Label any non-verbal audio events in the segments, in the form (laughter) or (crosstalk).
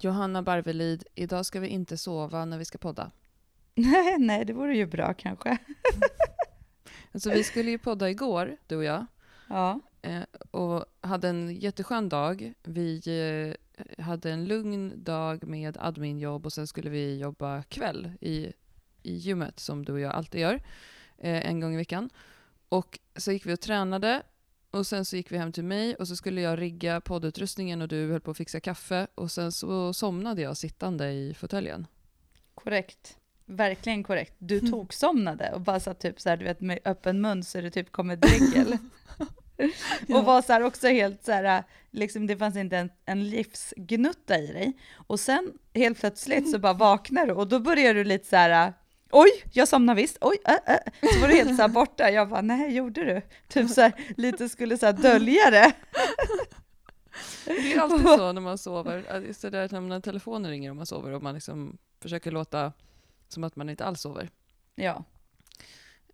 Johanna Barvelid, idag ska vi inte sova när vi ska podda. Nej, (laughs) nej, det vore ju bra kanske. (laughs) Alltså vi skulle ju podda igår, du och jag, Ja, eh, och hade en jätteskön dag. Vi eh, hade en lugn dag med adminjobb och sen skulle vi jobba kväll i, i gymmet som du och jag alltid gör, eh, en gång i veckan. Och så gick vi och tränade och sen så gick vi hem till mig och så skulle jag rigga poddutrustningen och du höll på att fixa kaffe och sen så somnade jag sittande i fåtöljen. korrekt. Verkligen korrekt. Du Mm. tog somnade och bara satt typ så här, du vet med öppen mun så det typ kom ett dregel. (laughs) (laughs) Ja. Och var så här också helt så här, liksom det fanns inte en, en livsgnutta i dig. Och sen helt plötsligt så bara vaknar du och då börjar du lite så här, oj, jag somnar visst, oj, äh, äh. Så var du helt så här borta. Jag bara, nej, gjorde du? Typ så här, lite skulle så här dölja det. Det är alltid så (laughs) när man sover. Just det där när telefonen ringer om man sover och man liksom försöker låta som att man inte alls sover. Ja,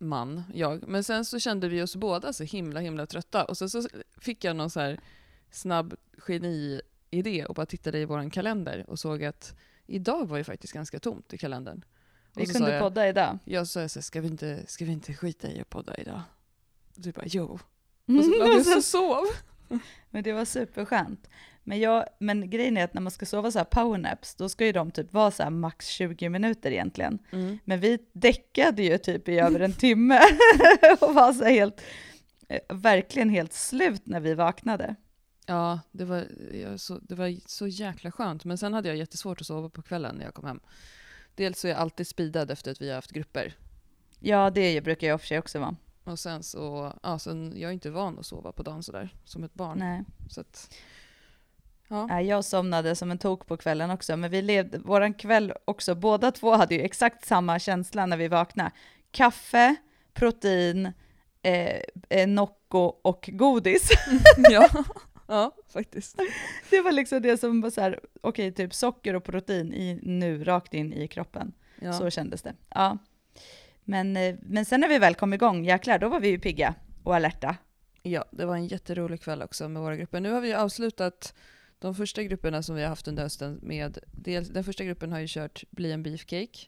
Man, jag. Men sen så kände vi oss båda så himla himla trötta och sen så fick jag någon så här snabb geni-idé och bara tittade i våran kalender och såg att idag var ju faktiskt ganska tomt i kalendern. Vi kunde jag, podda idag. Jag sa så ska vi, inte, ska vi inte skita i att podda idag? Och du bara jo. Mm. Och så låg jag (laughs) så sov. Men det var superskönt. Men, jag, men grejen är att när man ska sova så här powernaps, då ska ju de typ vara så här max 20 minuter egentligen. Mm. Men vi däckade ju typ i över en timme (laughs) och var så helt, eh, verkligen helt slut när vi vaknade. Ja, det var, så, det var så jäkla skönt. Men sen hade jag jättesvårt att sova på kvällen när jag kom hem. Dels så är jag alltid speedad efter att vi har haft grupper. Ja, det brukar jag i och för sig också vara. Och sen så, ja, sen, jag är inte van att sova på dagen sådär, som ett barn. Nej. Så att, ja. Jag somnade som en tok på kvällen också, men vi levde, våran kväll också, båda två hade ju exakt samma känsla när vi vaknade. Kaffe, protein, eh, eh, Nocco och godis. (laughs) ja. (laughs) ja, faktiskt. (laughs) Det var liksom det som var så här, okej, typ socker och protein i, nu, rakt in i kroppen. Ja. Så kändes det. Ja. Men, eh, men sen när vi väl kom igång, jäklar, då var vi ju pigga och alerta. ja, det var en jätterolig kväll också med våra grupper. Nu har vi avslutat de första grupperna som vi har haft under hösten med, dels, den första gruppen har ju kört Bli en beefcake.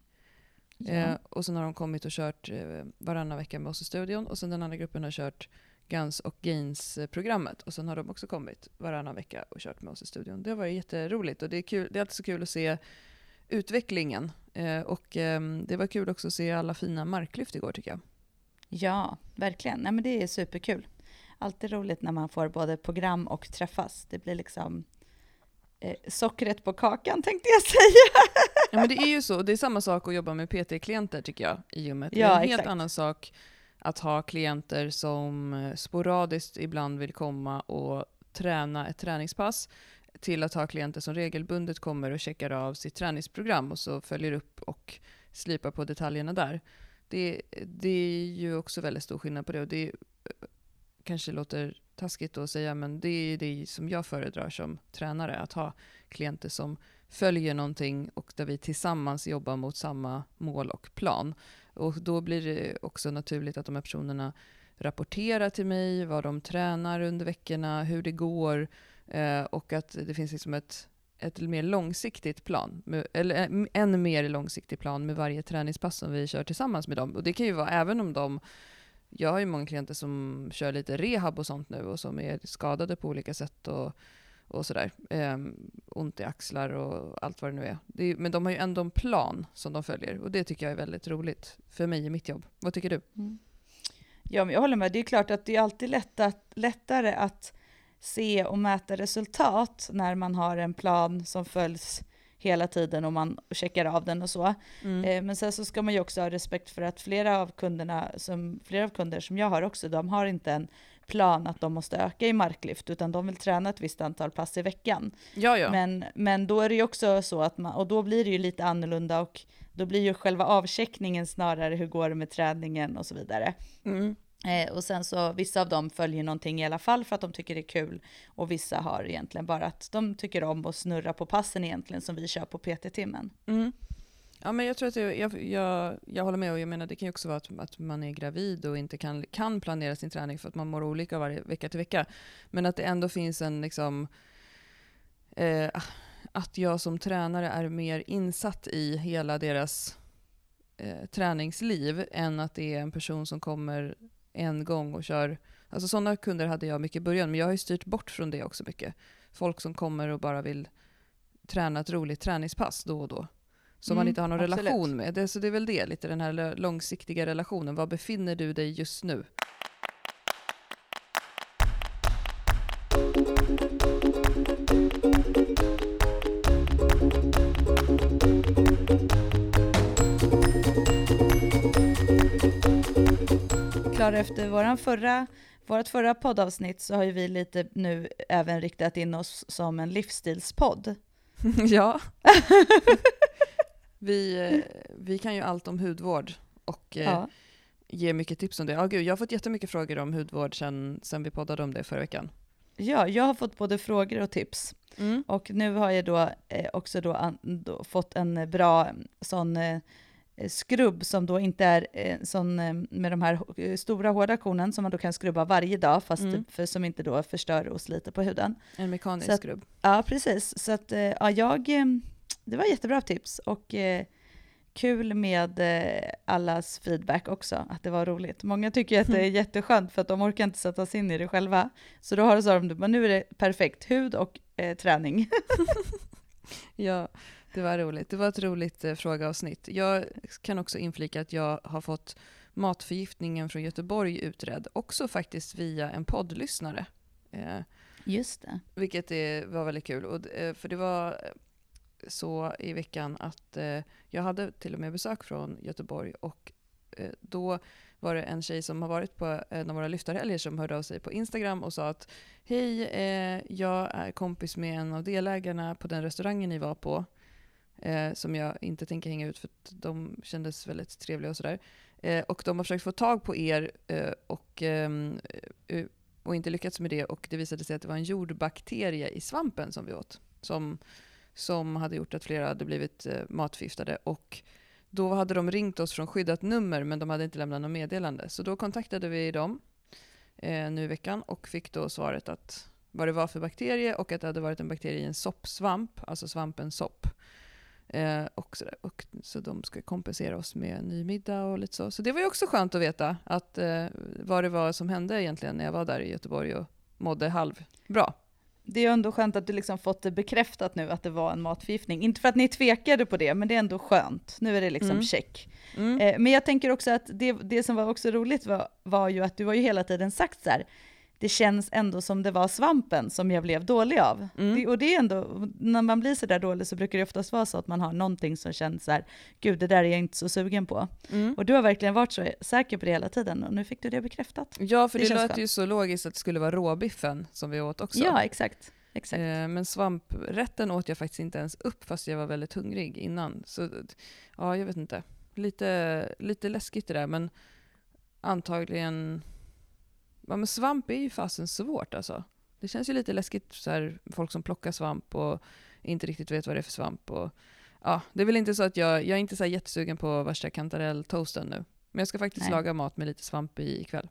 Eh, och sen har de kommit och kört eh, varannan vecka med oss i studion och sen den andra gruppen har kört Guns och Gains-programmet och sen har de också kommit varannan vecka och kört med oss i studion. Det har varit jätteroligt och det är, kul, det är alltid så kul att se utvecklingen. Eh, och ehm, det var kul också att se alla fina marklyft igår tycker jag. Ja, verkligen. Nej, men det är superkul. Alltid roligt när man får både program och träffas. Det blir liksom eh, sockret på kakan tänkte jag säga. Ja men det är ju så, det är samma sak att jobba med PT-klienter tycker jag i gymmet. det är Ja, en helt exakt. annan sak att ha klienter som eh, sporadiskt ibland vill komma och träna ett träningspass till att ha klienter som regelbundet kommer och checkar av sitt träningsprogram och så följer upp och slipar på detaljerna där. Det, det är ju också väldigt stor skillnad på det och det eh, kanske låter taskigt att säga men det är det som jag föredrar som tränare, att ha klienter som följer någonting och där vi tillsammans jobbar mot samma mål och plan. Och då blir det också naturligt att de här personerna rapporterar till mig vad de tränar under veckorna, hur det går eh, och att det finns liksom ett, ett mer långsiktigt plan, med, eller eh, en mer långsiktig plan med varje träningspass som vi kör tillsammans med dem. Och det kan ju vara även om de jag har ju många klienter som kör lite rehab och sånt nu och som är skadade på olika sätt och, och sådär. Ehm, ont i axlar och allt vad det nu är. det är. Men de har ju ändå en plan som de följer och det tycker jag är väldigt roligt för mig i mitt jobb. Vad tycker du? Ja, men jag håller med. Det är klart att det är alltid lätt att, lättare att se och mäta resultat när man har en plan som följs hela tiden och man checkar av den och så. Mm. Eh, Men sen så ska man ju också ha respekt för att flera av kunderna, som, flera av kunder som jag har också, de har inte en plan att de måste öka i marklyft, utan de vill träna ett visst antal pass i veckan. Ja, ja. Men, men då är det ju också så att man, och då blir det ju lite annorlunda och då blir ju själva avcheckningen snarare hur går det med träningen och så vidare. Mm. Eh, och sen så vissa av dem följer någonting i alla fall för att de tycker det är kul och vissa har egentligen bara att de tycker om att snurra på passen egentligen som vi kör på PT-timmen. Mm. Ja, men jag tror att jag, jag, jag, jag håller med och jag menar det kan ju också vara att, att man är gravid och inte kan, kan planera sin träning för att man mår olika varje vecka till vecka. Men att det ändå finns en liksom eh, att jag som tränare är mer insatt i hela deras eh, träningsliv än att det är en person som kommer en gång och kör. Alltså sådana kunder hade jag mycket i början, men jag har ju styrt bort från det också mycket. Folk som kommer och bara vill träna ett roligt träningspass då och då. Som Mm, man inte har någon absolut. relation med. Det, så det är väl det, lite den här långsiktiga relationen. Var befinner du dig just nu? Klara, efter våran förra, vårt förra poddavsnitt så har ju vi lite nu även riktat in oss som en livsstilspodd. (laughs) ja. (laughs) vi, eh, vi kan ju allt om hudvård och eh, Ja. ger mycket tips om det. Ja, gud, jag har fått jättemycket frågor om hudvård sen, sen vi poddade om det förra veckan. ja, jag har fått både frågor och tips. Mm. Och nu har jag då eh, också då, an, då fått en bra sån eh, skrubb som då inte är eh, sån eh, med de här stora hårda kornen som man då kan skrubba varje dag fast Mm. för, som inte då förstör och sliter på huden. En mekanisk att- skrubb. Ja, precis. Så att, ja, jag, det var jättebra tips och eh, kul med eh, allas feedback också, att det var roligt. Många tycker att det är jätteskönt för att de orkar inte sätta sig in i det själva. Så då har så de, men nu är det perfekt, hud och eh, träning. (laughs) Ja, det var roligt. Det var ett roligt eh, frågeavsnitt. Jag kan också inflika att jag har fått matförgiftningen från Göteborg utredd, också faktiskt via en poddlyssnare. Eh, Just det. vilket är, var väldigt kul. Och, eh, för det var så i veckan att eh, jag hade till och med besök från Göteborg och eh, då var det en tjej som har varit på en av våra lyftarhelger som hörde av sig på Instagram och sa att Hej, eh, jag är kompis med en av delägarna på den restaurangen ni var på. Eh, som jag inte tänker hänga ut för att de kändes väldigt trevliga och sådär. Eh, och de har försökt få tag på er eh, och, ehm, eh, och inte lyckats med det. Och det visade sig att det var en jordbakterie i svampen som vi åt. Som, som hade gjort att flera hade blivit eh, matförgiftade. Och då hade de ringt oss från skyddat nummer men de hade inte lämnat något meddelande. Så då kontaktade vi dem eh, nu i veckan och fick då svaret att vad det var för bakterie och att det hade varit en bakterie i en soppsvamp, alltså svampen sopp. Eh, och så, och så de ska kompensera oss med en ny middag och lite så. Så det var ju också skönt att veta att, eh, vad det var som hände egentligen när jag var där i Göteborg och mådde halvbra. Det är ändå skönt att du liksom fått det bekräftat nu att det var en matförgiftning. Inte för att ni tvekade på det, men det är ändå skönt. Nu är det liksom Mm. check. Mm. Eh, men jag tänker också att det, det som var också roligt var, var ju att du har ju hela tiden sagt så här, det känns ändå som det var svampen som jag blev dålig av. Mm. Det, och det är ändå, när man blir så där dålig så brukar det oftast vara så att man har någonting som känns så här, gud det där är jag inte så sugen på. Mm. Och du har verkligen varit så säker på det hela tiden och nu fick du det bekräftat. Ja, för Det det, lät skönt. ju så logiskt att det skulle vara råbiffen som vi åt också. Ja, exakt. exakt. Eh, men svampretten åt jag faktiskt inte ens upp fast jag var väldigt hungrig innan. Så ja, jag vet inte. Lite, lite läskigt det där, men antagligen... Ja, men svamp är ju fasen svårt alltså. Det känns ju lite läskigt, så här, folk som plockar svamp och inte riktigt vet vad det är för svamp. Och, ja, det är väl inte så att jag, jag är inte så här jättesugen på värsta kantarelltoasten nu. Men jag ska faktiskt Nej. laga mat med lite svamp i ikväll.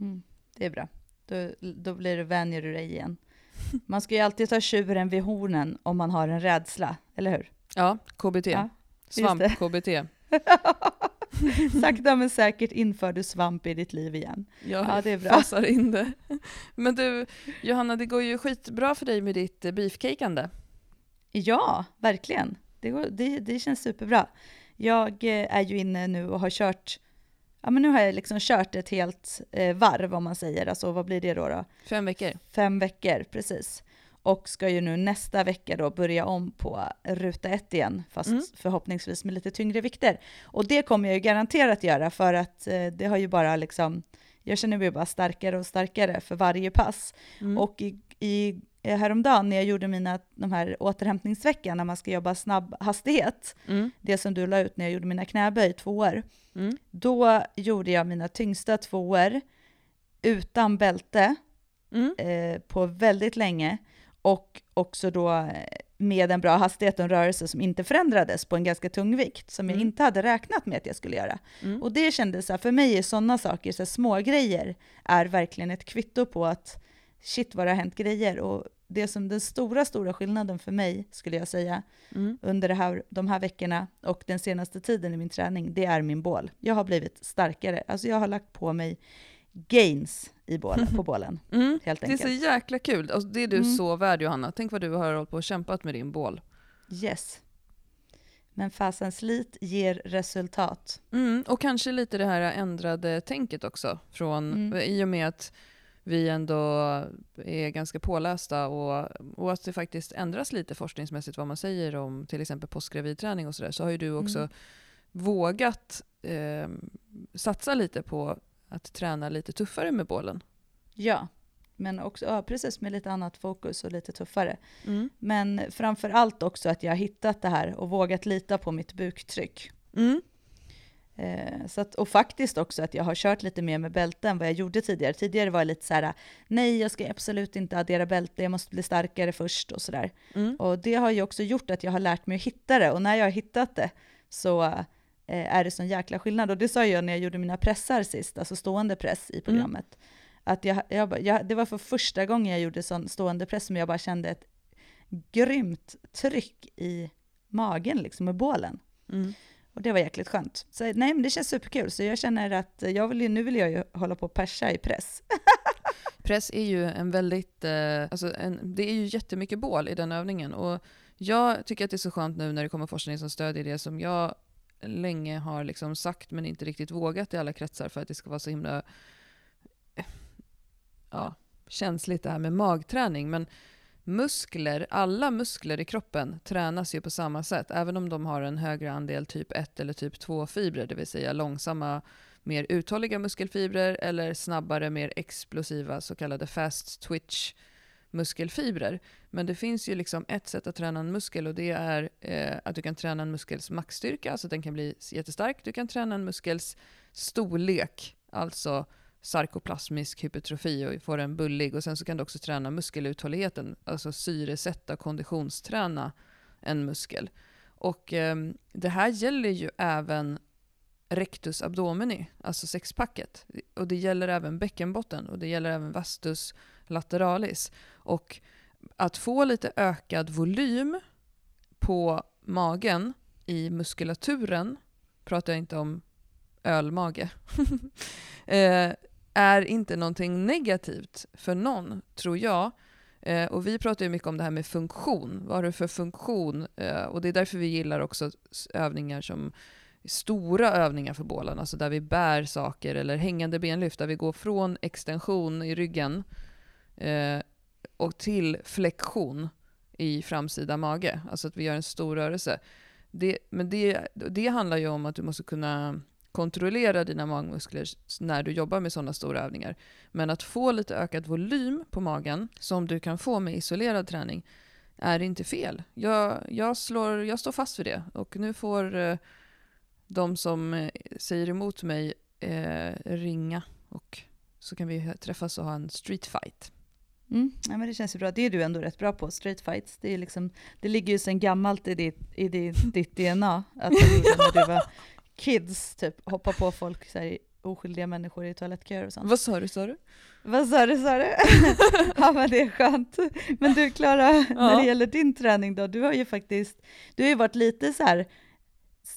Mm, det är bra. Då, då blir du, vänjer du dig igen. (laughs) Man ska ju alltid ta tjuren vid hornen om man har en rädsla, eller hur? Ja, KBT. Ja, Svamp-KBT. (laughs) (laughs) Sakta men säkert inför du svamp i ditt liv igen. Jag Ja, det är bra. fasar in det. Men du, Johanna, det går ju skitbra för dig med ditt beefcakeande. Ja, verkligen. Det, går, det, det känns superbra. Jag eh, är ju inne nu och har kört, ja men nu har jag liksom kört ett helt eh, varv om man säger, alltså vad blir det då? då? Fem veckor. Fem veckor, precis. Och ska ju nu nästa vecka då börja om på ruta ett igen, fast Mm. förhoppningsvis med lite tyngre vikter. Och det kommer jag ju garanterat göra för att eh, det har ju bara liksom, jag känner mig bara starkare och starkare för varje pass. Mm. Och i, i, eh, häromdagen när jag gjorde mina, de här återhämtningsveckan när man ska jobba snabb hastighet, Mm. det som du la ut när jag gjorde mina knäböj, tvåor, Mm. då gjorde jag mina tyngsta tvåor utan bälte Mm. eh, på väldigt länge och också då eh, med en bra hastighet och en rörelse som inte förändrades på en ganska tung vikt som jag Mm. inte hade räknat med att jag skulle göra. Mm. Och det kändes så för mig är sådana saker, så här, små grejer är verkligen ett kvitto på att shit vad det har hänt grejer och det som den stora, stora skillnaden för mig, skulle jag säga, Mm. under det här, de här veckorna och den senaste tiden i min träning, det är min bål. Jag har blivit starkare. Alltså jag har lagt på mig gains i bålen, på bålen, Mm. helt Det är enkelt. så jäkla kul. Alltså, det är du Mm. så värd Johanna. Tänk vad du har hållit på och kämpat med din bål. Yes. Men fasen slit ger resultat. Mm, och kanske lite det här ändrade tänket också. Från, Mm. I och med att vi ändå är ganska pålästa och, och att det faktiskt ändras lite forskningsmässigt vad man säger om till exempel postgravidträning och sådär, så har ju du också Mm. vågat eh, satsa lite på att träna lite tuffare med bålen. Ja, men också, ja, precis med lite annat fokus och lite tuffare. Mm. Men framför allt också att jag har hittat det här och vågat lita på mitt buktryck. Mm. Eh, så att, och faktiskt också att jag har kört lite mer med bälte än vad jag gjorde tidigare. Tidigare var jag lite så här, nej jag ska absolut inte addera bälte, jag måste bli starkare först och sådär. Mm. Och det har ju också gjort att jag har lärt mig att hitta det och när jag har hittat det så är det sån jäkla skillnad. Och det sa jag när jag gjorde mina pressar sist, alltså stående press i programmet. Att jag, jag, jag, det var för första gången jag gjorde sån stående press som jag bara kände ett grymt tryck i magen liksom med bålen. Mm. Och det var jäkligt skönt. Så nej, men det känns superkul. Så jag känner att jag vill, nu vill jag ju hålla på och persa i press. (laughs) Press är ju en väldigt, eh, alltså en, det är ju jättemycket bål i den övningen. Och jag tycker att det är så skönt nu när det kommer forskning som stödjer det som jag länge har liksom sagt men inte riktigt vågat i alla kretsar för att det ska vara så himla ja, känsligt det här med magträning. Men muskler, alla muskler i kroppen tränas ju på samma sätt, även om de har en högre andel typ 1 eller typ 2 fibrer, det vill säga långsamma, mer uthålliga muskelfibrer eller snabbare, mer explosiva så kallade fast twitch muskelfibrer. Men det finns ju liksom ett sätt att träna en muskel och det är eh, att du kan träna en muskels maxstyrka, alltså den kan bli jättestark. Du kan träna en muskels storlek, alltså sarkoplasmisk hypertrofi och få den bullig. Och sen så kan du också träna muskeluthålligheten, alltså syresätta, konditionsträna en muskel. Och eh, det här gäller ju även rectus abdomini, alltså sexpacket. Och det gäller även bäckenbotten och det gäller även vastus lateralis. Och att få lite ökad volym på magen i muskulaturen, pratar jag inte om ölmage, (laughs) eh, är inte någonting negativt för någon, tror jag. Eh, och vi pratar ju mycket om det här med funktion. Vad har du för funktion? Eh, och det är därför vi gillar också övningar som stora övningar för bålen, alltså där vi bär saker eller hängande benlyft, där vi går från extension i ryggen eh, och till flexion i framsida mage, alltså att vi gör en stor rörelse. Det, men det, det handlar ju om att du måste kunna kontrollera dina magmuskler när du jobbar med sådana stora övningar. Men att få lite ökad volym på magen, som du kan få med isolerad träning, är inte fel. Jag, jag, slår, jag står fast vid det och nu får eh, de som eh, säger emot mig eh, ringa och så kan vi träffas och ha en street fight. Mm. Ja, men det känns ju bra. Det är du ändå rätt bra på, street fights. Det, är liksom, det ligger ju sedan gammalt i ditt, i ditt, (laughs) ditt DNA. Att du gjorde när du var kids, typ hoppa på folk, så här, oskyldiga människor i toalettköer och sånt. Vad sa du, sa du? Vad sa du, sa du? (laughs) ja men det är skönt. Men du Klara, när Ja. det gäller din träning då, du har ju faktiskt, du har ju varit lite så här,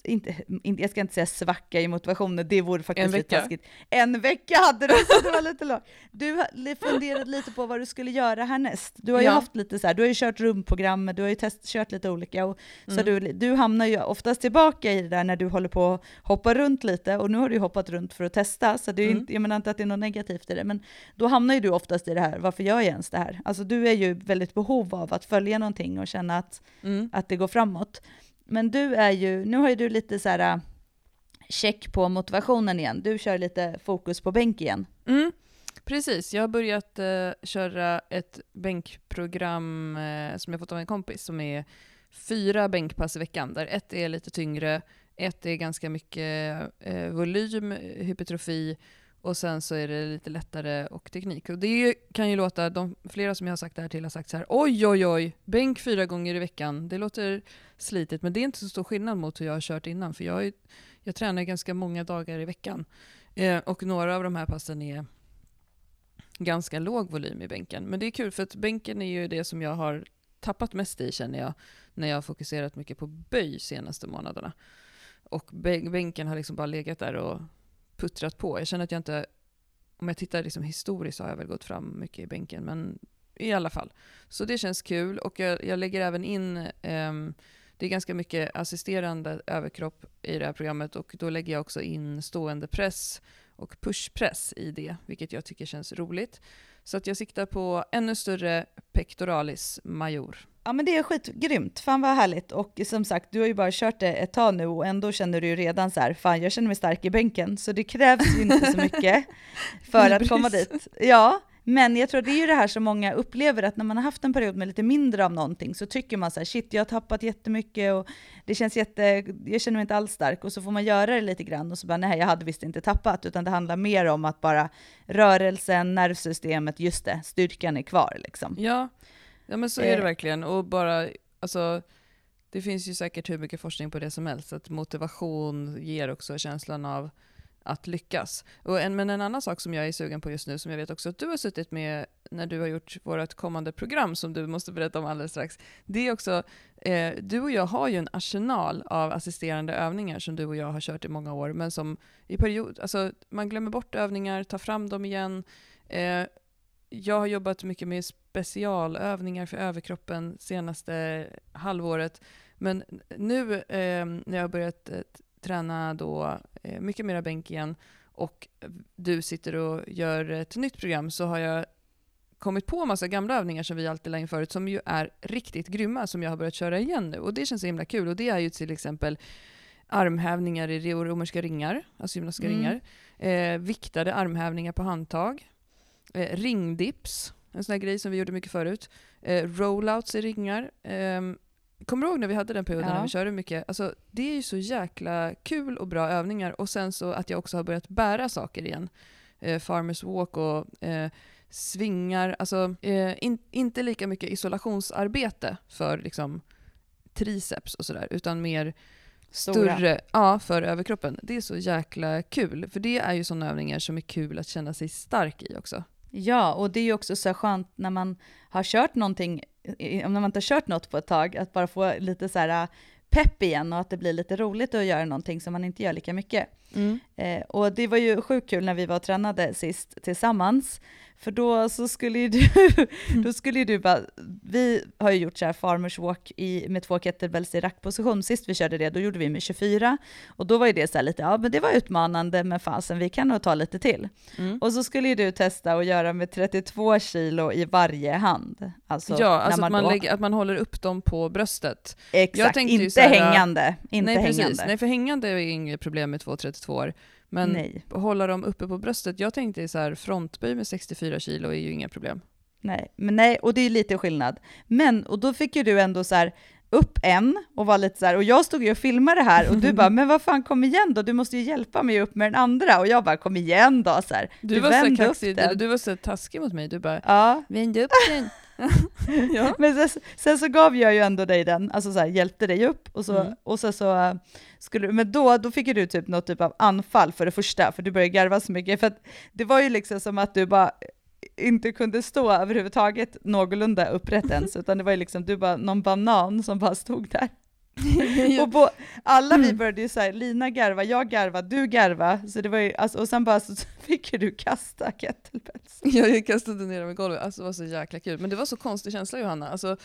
inte, inte, jag ska inte säga svacka i motivationen, det vore faktiskt En lite vecka. taskigt. En vecka hade du, så det var lite långt. Du funderat lite på vad du skulle göra härnäst. Du har ju Ja. haft lite så här, du har ju kört rumprogrammet, du har ju test, kört lite olika, och, så Mm. du, du hamnar ju oftast tillbaka i det där när du håller på att hoppa runt lite, och nu har du ju hoppat runt för att testa, så det är Mm. inte, jag menar inte att det är något negativt i det, men då hamnar ju du oftast i det här, varför gör jag ens det här? Alltså du är ju väldigt behov av att följa någonting och känna att, Mm. att det går framåt. Men du är ju, nu har ju du lite så här äh, check på motivationen igen. Du kör lite fokus på bänk igen. Mm. Precis, jag har börjat eh, köra ett bänkprogram eh, som jag fått av en kompis som är fyra bänkpass i veckan där ett är lite tyngre, ett är ganska mycket eh, volym, hypertrofi och sen så är det lite lättare och teknik. Och det kan ju låta, de, flera som jag har sagt det här till har sagt så här oj oj oj, bänk fyra gånger i veckan, det låter slitigt men det är inte så stor skillnad mot hur jag har kört innan för jag, är, ju- jag tränar ganska många dagar i veckan. Eh, och några av de här passen är ganska låg volym i bänken. Men det är kul för att bänken är ju det som jag har tappat mest i känner jag när jag har fokuserat mycket på böj senaste månaderna. Och bänken har liksom bara legat där och puttrat på. Jag känner att jag inte, om jag tittar liksom historiskt så har jag väl gått fram mycket i bänken, men i alla fall. Så det känns kul och jag, jag lägger även in, um, det är ganska mycket assisterande överkropp i det här programmet och då lägger jag också in stående press och pushpress i det, vilket jag tycker känns roligt. Så att jag siktar på ännu större pectoralis major. Ja men det är skitgrymt, fan vad härligt. Och som sagt, du har ju bara kört det ett tag nu och ändå känner du ju redan så här, fan jag känner mig stark i bänken, så det krävs ju inte så mycket (laughs) för att komma dit. Ja, men jag tror det är ju det här som många upplever, att när man har haft en period med lite mindre av någonting så tycker man så här, shit jag har tappat jättemycket och det känns jätte, jag känner mig inte alls stark. Och så får man göra det lite grann och så bara, nej jag hade visst inte tappat, utan det handlar mer om att bara rörelsen, nervsystemet, just det, styrkan är kvar liksom. Ja, ja men så är det eh. verkligen. Och bara, alltså, det finns ju säkert hur mycket forskning på det som helst, att motivation ger också känslan av att lyckas. Och en, men en annan sak som jag är sugen på just nu, som jag vet också att du har suttit med när du har gjort vårt kommande program, som du måste berätta om alldeles strax, det är också, eh, du och jag har ju en arsenal av assisterande övningar som du och jag har kört i många år, men som i period, alltså man glömmer bort övningar, tar fram dem igen. Eh, jag har jobbat mycket med specialövningar för överkroppen senaste halvåret, men nu eh, när jag har börjat eh, träna då mycket mera bänk igen. Och du sitter och gör ett nytt program så har jag kommit på massa gamla övningar som vi alltid la in förut som ju är riktigt grymma som jag har börjat köra igen nu. Och det känns så himla kul. Och det är ju till exempel armhävningar i romerska ringar, alltså gymnastiska mm. ringar, eh, viktade armhävningar på handtag, eh, ringdips, en sån här grej som vi gjorde mycket förut, eh, rollouts i ringar, eh, Kommer du ihåg när vi hade den perioden ja. när vi körde mycket? Alltså, det är ju så jäkla kul och bra övningar. Och sen så att jag också har börjat bära saker igen. Eh, farmers walk och eh, svingar. Alltså, eh, in, inte lika mycket isolationsarbete för liksom, triceps och sådär, utan mer Stora. större ja, för överkroppen. Det är så jäkla kul, för det är ju sådana övningar som är kul att känna sig stark i också. Ja, och det är ju också så skönt när man har kört någonting om man inte har kört något på ett tag, att bara få lite så här äh, pepp igen och att det blir lite roligt att göra någonting som man inte gör lika mycket. Mm. Eh, och det var ju sjukt kul när vi var och tränade sist tillsammans, för då så skulle ju du, (laughs) då skulle ju du bara, vi har ju gjort så här farmers walk i, med två kettlebells i rackposition, sist vi körde det, då gjorde vi med 24, och då var ju det så lite, ja men det var utmanande, men fasen vi kan nog ta lite till. Mm. Och så skulle ju du testa att göra med 32 kilo i varje hand. Alltså, ja, alltså man att, man lägger, att man håller upp dem på bröstet. Exakt, inte här, hängande. Inte nej, hängande. Precis. Nej, för hängande är inget problem med 2,32 men Nej. hålla dem uppe på bröstet, jag tänkte så här, frontböj med 64 kilo är ju inga problem. Nej, men nej, och det är lite skillnad. Men, och då fick ju du ändå så här, upp en och var lite så här, och jag stod ju och filmade det här och du (laughs) bara, men vad fan kom igen då, du måste ju hjälpa mig upp med den andra och jag bara, kom igen då så här. Du, du var så kaxig, du var så taskig mot mig, du bara, ja. vänd upp den. (laughs) ja. Men sen, sen, så gav jag ju ändå dig den, alltså så här, hjälpte dig upp och så, mm. och så, så skulle men då, då fick du typ något typ av anfall för det första, för du började garva så mycket, för det var ju liksom som att du bara inte kunde stå överhuvudtaget någorlunda upprätt ens, (laughs) utan det var ju liksom du bara någon banan som bara stod där. Och på, alla vi började ju såhär, Lina garva, jag garva, du garva, så det var ju, alltså, och sen bara så fick du kasta kettlebells. (laughs) jag kastade ner dem i golvet, alltså det var så jäkla kul. Men det var så konstig känsla Johanna, alltså,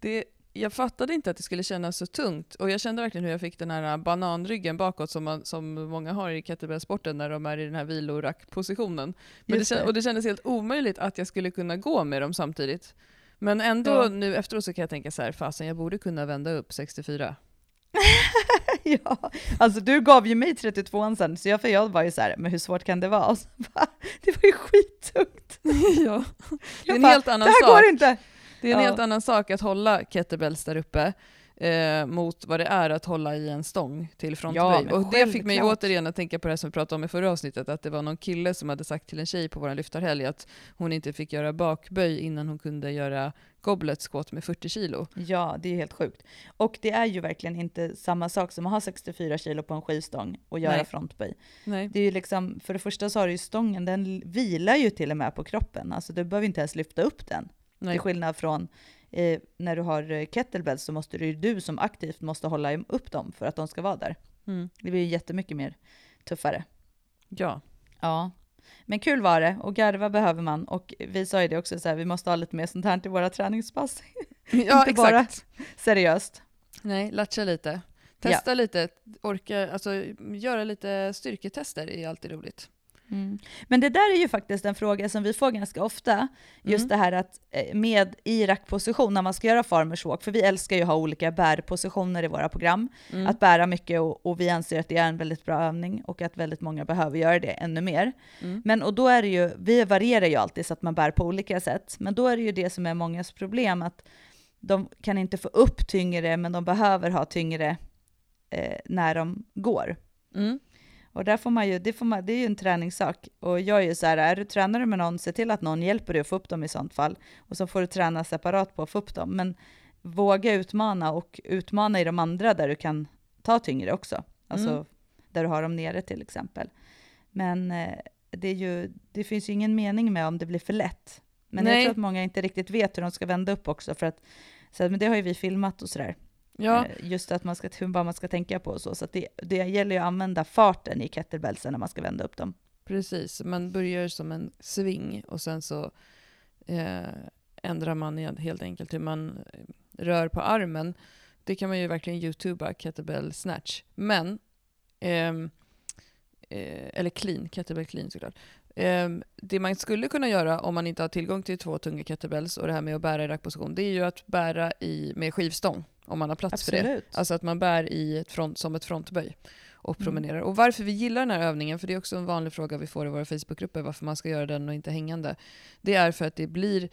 det, jag fattade inte att det skulle kännas så tungt och jag kände verkligen hur jag fick den här bananryggen bakåt som, man, som många har i kettlebellsporten när de är i den här vilorackpositionen. Men det, och det kändes helt omöjligt att jag skulle kunna gå med dem samtidigt. Men ändå ja. nu efteråt så kan jag tänka så här, fasen jag borde kunna vända upp 64. (laughs) ja, alltså du gav ju mig 32 sen, så jag, för jag var ju så här, men hur svårt kan det vara? (laughs) Bara, det var ju skittungt. (laughs) ja, det är en bara, helt annan sak. Det här går inte. Det är en ja. helt annan sak att hålla kettlebells där uppe eh, mot vad det är att hålla i en stång till Ja, frontböj. men och det fick mig återigen att tänka på det som vi pratade om i förra avsnittet, att det var någon kille som hade sagt till en tjej på vår lyftarhelg att hon inte fick göra bakböj innan hon kunde göra goblet squat med 40 kilo. Ja, det är helt sjukt. Och det är ju verkligen inte samma sak som att ha 64 kilo på en skivstång och göra Nej. frontböj. Nej. Det är ju liksom, för det första så har du ju stången, den vilar ju till och med på kroppen. Alltså du behöver inte ens lyfta upp den. Nej. Till skillnad från eh, när du har eh, kettlebells så måste det ju du som aktivt måste hålla upp dem för att de ska vara där. Mm. Det blir ju jättemycket mer tuffare. Ja. Ja. Men kul var det och garva behöver man och vi sa ju det också så här, vi måste ha lite mer sånt här till våra träningspass. (laughs) ja, Inte bara- exakt. Seriöst. Nej, latcha lite. Testa lite, orka, alltså göra lite styrketester är alltid roligt. Mm. Men det där är ju faktiskt en fråga som vi får ganska ofta, just Mm. det här att eh, med i rackposition när man ska göra farmers walk, för vi älskar ju att ha olika bärpositioner i våra program, Mm. att bära mycket och, och vi anser att det är en väldigt bra övning och att väldigt många behöver göra det ännu mer. Mm. Men och då är det ju, vi varierar ju alltid så att man bär på olika sätt, men då är det ju det som är mångas problem, att de kan inte få upp tyngre, men de behöver ha tyngre eh, när de går. Mm. Och där får man ju, det, får man, det är ju en träningssak. Och jag är ju så här, är du tränare med någon, se till att någon hjälper dig att få upp dem i sånt fall. Och så får du träna separat på att få upp dem. Men våga utmana och utmana i de andra där du kan ta tyngre också. Alltså Mm. där du har dem nere till exempel. Men eh, det, är ju, det finns ju ingen mening med om det blir för lätt. Men jag Nej. tror att många inte riktigt vet hur de ska vända upp också. För att, så, men det har ju vi filmat och sådär. Ja, Eh, Just att man ska, vad man ska tänka på och så. Så det, det gäller ju att använda farten i kettlebellsen när man ska vända upp dem. precis. Man börjar som en sving och sen så eh, ändrar man helt enkelt hur man eh, rör på armen. Det kan man ju verkligen youtuba, kettlebell snatch. Men, ehm, eh, eller clean, kettlebell clean såklart. Ehm, det man skulle kunna göra om man inte har tillgång till två tunga kettlebells och det här med att bära i rackposition, det är ju att bära i, med skivstång om man har plats för det. Absolut. Alltså att man bär i ett front, som ett frontböj och Mm. promenerar. Och varför vi gillar den här övningen, för det är också en vanlig fråga vi får i våra Facebookgrupper, varför man ska göra den och inte hängande. Det är för att det blir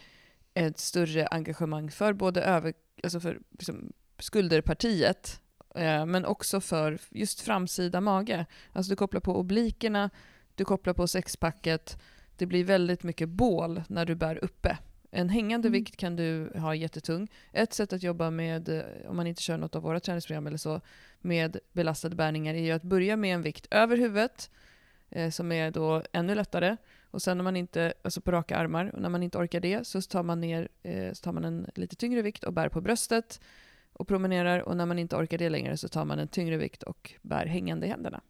ett större engagemang för både över, alltså för liksom skulderpartiet, eh, men också för just framsida mage. Alltså du kopplar på oblikerna, du kopplar på sexpacket, det blir väldigt mycket bål när du bär uppe. En hängande Mm. vikt kan du ha jättetung. Ett sätt att jobba med, eh, om man inte kör något av våra träningsprogram eller så, med belastade bärningar är ju att börja med en vikt över huvudet, eh, som är då ännu lättare. Och sen när man inte, alltså på raka armar, och när man inte orkar det så tar man ner, eh, så tar man en lite tyngre vikt och bär på bröstet och promenerar. Och när man inte orkar det längre så tar man en tyngre vikt och bär hängande i händerna.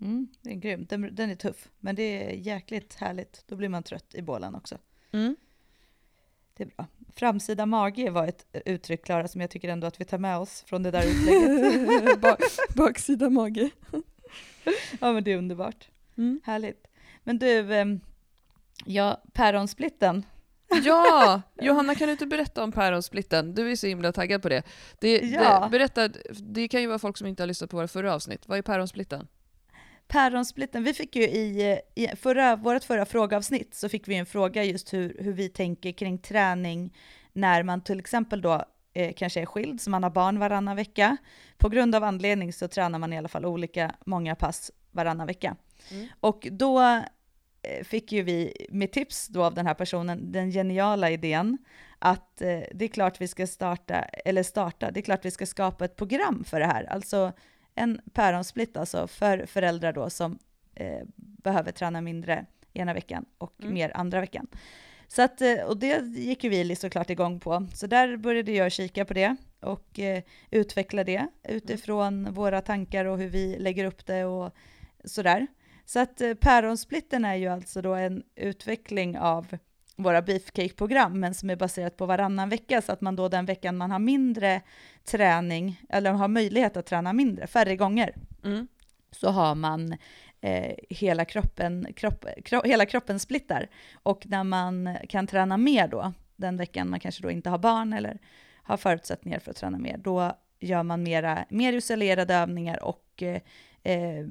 Mm, det är grymt. Den, den är tuff, men det är jäkligt härligt. Då blir man trött i bålen också. Mm. Det är bra. Framsida mage var ett uttryck, Klara, som jag tycker ändå att vi tar med oss från det där utlägget. (laughs) ba baksida mage. (laughs) ja, men det är underbart. Mm. Härligt. Men du, ehm, ja, päronsplitten. Ja! (laughs) Johanna, kan du inte berätta om päronsplitten? Du är så himla taggad på det. det, Ja. det berätta, det kan ju vara folk som inte har lyssnat på våra förra avsnitt. Vad är päronsplitten? Päronsplitten, vi fick ju i, i förra, vårt förra frågeavsnitt så fick vi en fråga just hur, hur vi tänker kring träning när man till exempel då eh, kanske är skild, så man har barn varannan vecka. På grund av anledning så tränar man i alla fall olika många pass varannan vecka. Mm. Och då eh, fick ju vi med tips då av den här personen den geniala idén att eh, det är klart vi ska starta, eller starta, det är klart vi ska skapa ett program för det här. Alltså en päronsplitt alltså för föräldrar då som eh, behöver träna mindre ena veckan och Mm. mer andra veckan. Så att, eh, och det gick ju vi såklart igång på. Så där började jag kika på det och eh, utveckla det utifrån våra tankar och hur vi lägger upp det och sådär. Så att eh, päronsplitten är ju alltså då en utveckling av våra beefcake-program, men som är baserat på varannan vecka, så att man då den veckan man har mindre träning, eller har möjlighet att träna mindre, färre gånger, Mm. så har man eh, hela, kroppen, kropp, kro, hela kroppen splittar. Och när man kan träna mer då, den veckan man kanske då inte har barn eller har förutsättningar för att träna mer, då gör man mera, mer isolerade övningar och eh, eh,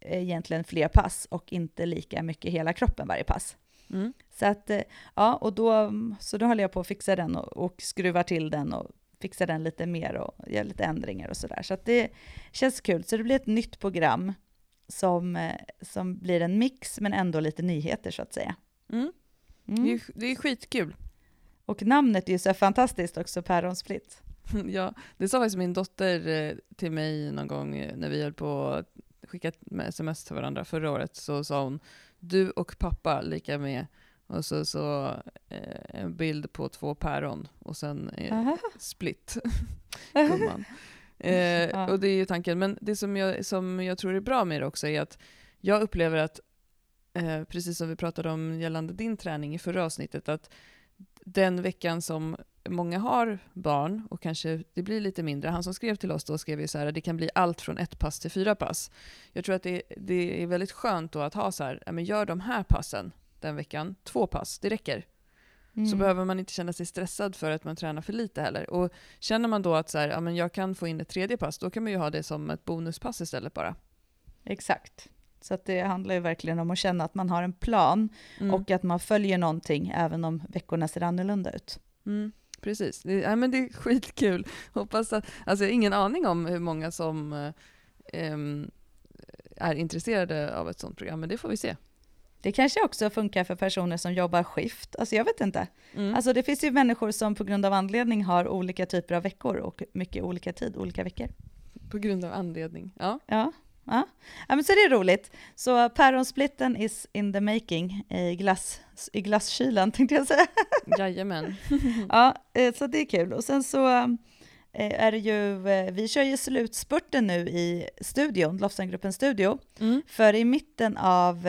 egentligen fler pass och inte lika mycket hela kroppen varje pass. Mm. Så att, eh, ja, och då, så då håller jag på att fixa den och, och skruvar till den och fixa den lite mer och göra lite ändringar och sådär. Så att det känns kul. Så det blir ett nytt program som, eh, som blir en mix men ändå lite nyheter så att säga. Mm. Mm. Det, är, det är skitkul. Och namnet är ju så fantastiskt också, Päronsplitt. (laughs) ja, det sa faktiskt min dotter eh, till mig någon gång när vi höll på att skicka sms till varandra förra året. Så sa hon du och pappa lika med och så, så eh, en bild på två päron och sen eh, Aha. split. (laughs) gumman. Eh. Och det är ju tanken. Men det som jag, som jag tror är bra med det också är att jag upplever att, eh, precis som vi pratade om gällande din träning i förra avsnittet, att den veckan som många har barn och kanske det blir lite mindre. Han som skrev till oss då skrev ju så här, det kan bli allt från ett pass till fyra pass. Jag tror att det, det är väldigt skönt då att ha så här, ja, men gör de här passen den veckan, två pass, det räcker så Mm. behöver man inte känna sig stressad för att man tränar för lite heller. Och känner man då att så här, ja, men jag kan få in ett tredje pass, då kan man ju ha det som ett bonuspass istället bara. Exakt. Så det handlar ju verkligen om att känna att man har en plan Mm. och att man följer någonting även om veckorna ser annorlunda ut. Mm, precis. Det, ja, men det är skitkul. Hoppas att, alltså jag har ingen aning om hur många som eh, är intresserade av ett sånt program, men det får vi se. Det kanske också funkar för personer som jobbar skift. Alltså jag vet inte. Mm. Alltså det finns ju människor som på grund av anledning har olika typer av veckor och mycket olika tid, olika veckor. På grund av anledning. Ja. Ja, ja. ja men så det är roligt. Så päronsplitten is in the making i, glass, i glasskylan (laughs) tänkte jag säga. Jajamän. (laughs) Ja, eh, så det är kul. Och sen så eh, är det ju, eh, vi kör ju slutspurten nu i studion, Lofsangruppens studio. Mm. För i mitten av,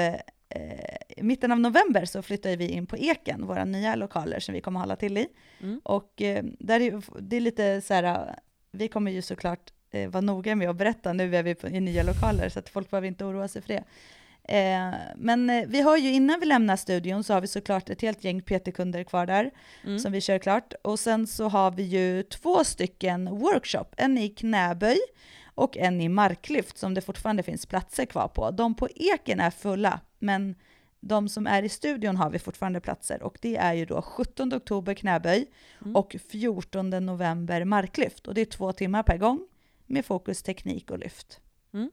i mitten av november så flyttar vi in på Eken, våra nya lokaler som vi kommer hålla till i. Mm. Och där är, det är lite så här, vi kommer ju såklart eh, vara noga med att berätta, nu är vi på, i nya lokaler så att folk behöver inte oroa sig för det. Eh, men eh, vi har ju innan vi lämnar studion så har vi såklart ett helt gäng PT-kunder kvar där Mm. som vi kör klart. Och sen så har vi ju två stycken workshop, en i knäböj och en i marklyft som det fortfarande finns platser kvar på. De på Eken är fulla, men de som är i studion har vi fortfarande platser och det är ju då 17 oktober knäböj Mm. och 14 november marklyft och det är två timmar per gång med fokus teknik och lyft. Mm.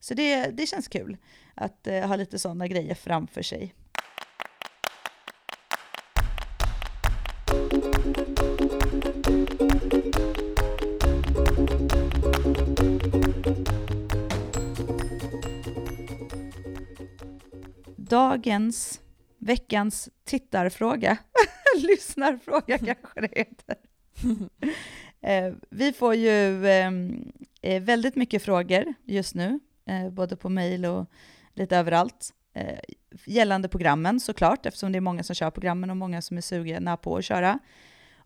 Så det, det känns kul att eh, ha lite sådana grejer framför sig. Dagens, veckans tittarfråga, (laughs) lyssnarfråga kanske det heter. (laughs) Eh, vi får ju ehm, eh, väldigt mycket frågor just nu, eh, både på mejl och lite överallt. Gällande programmen såklart, eftersom det är många som kör programmen och många som är sugna på att köra.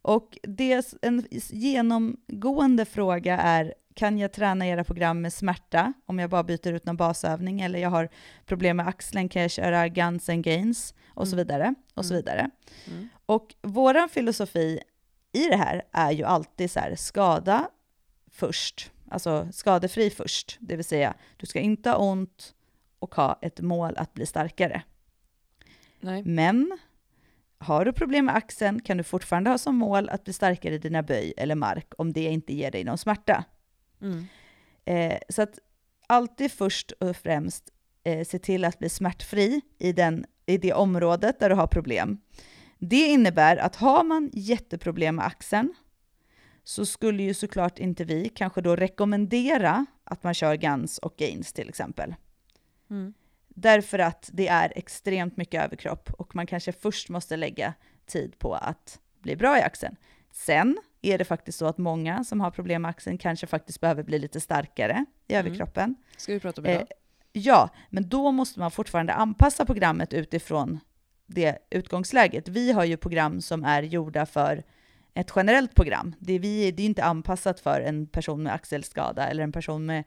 Och det, en genomgående fråga är, kan jag träna era program med smärta om jag bara byter ut någon basövning eller jag har problem med axeln, kan jag köra guns and gains och så Mm. vidare. Och så Mm. vidare. Mm. Och vår filosofi i det här är ju alltid så här, skada först, alltså skadefri först, det vill säga du ska inte ha ont och ha ett mål att bli starkare. Nej. Men har du problem med axeln kan du fortfarande ha som mål att bli starkare i dina böj eller mark om det inte ger dig någon smärta. Mm. Eh, så att alltid först och främst eh, se till att bli smärtfri i, den, i det området där du har problem. Det innebär att har man jätteproblem med axeln så skulle ju såklart inte vi kanske då rekommendera att man kör guns och gains till exempel. Mm. Därför att det är extremt mycket överkropp och man kanske först måste lägga tid på att bli bra i axeln. Sen är det faktiskt så att många som har problem med axeln kanske faktiskt behöver bli lite starkare i Mm. överkroppen. Ska vi prata om idag? Eh, ja, men då måste man fortfarande anpassa programmet utifrån det utgångsläget. Vi har ju program som är gjorda för ett generellt program. Det är, vi, det är inte anpassat för en person med axelskada eller en person med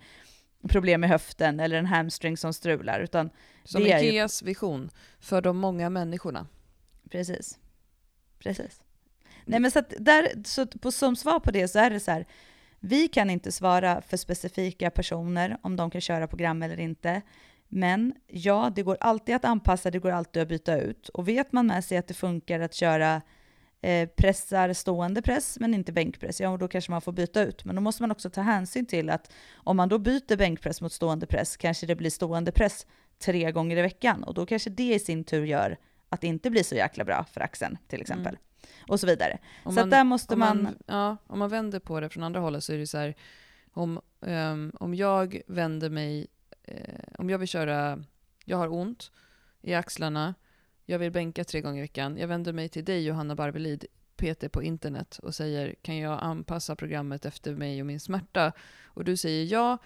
problem med höften eller en hamstring som strular, utan Som det är ju- Ikeas vision för de många människorna. Precis. Precis. Nej men så att där, så på, som svar på det så är det så här, vi kan inte svara för specifika personer om de kan köra program eller inte. Men ja, det går alltid att anpassa, det går alltid att byta ut. Och vet man med sig att det funkar att köra eh, pressar stående press men inte bänkpress, ja och då kanske man får byta ut. Men då måste man också ta hänsyn till att om man då byter bänkpress mot stående press kanske det blir stående press tre gånger i veckan och då kanske det i sin tur gör att det inte blir så jäkla bra för axeln till exempel. Mm. Och så vidare. Om så man, där måste man, man... Ja, om man vänder på det från andra hållet så är det så här, om, um, om jag vänder mig, eh, om jag vill köra, jag har ont i axlarna, jag vill bänka tre gånger i veckan, jag vänder mig till dig Johanna Barvelid, PT på internet och säger kan jag anpassa programmet efter mig och min smärta? Och du säger ja,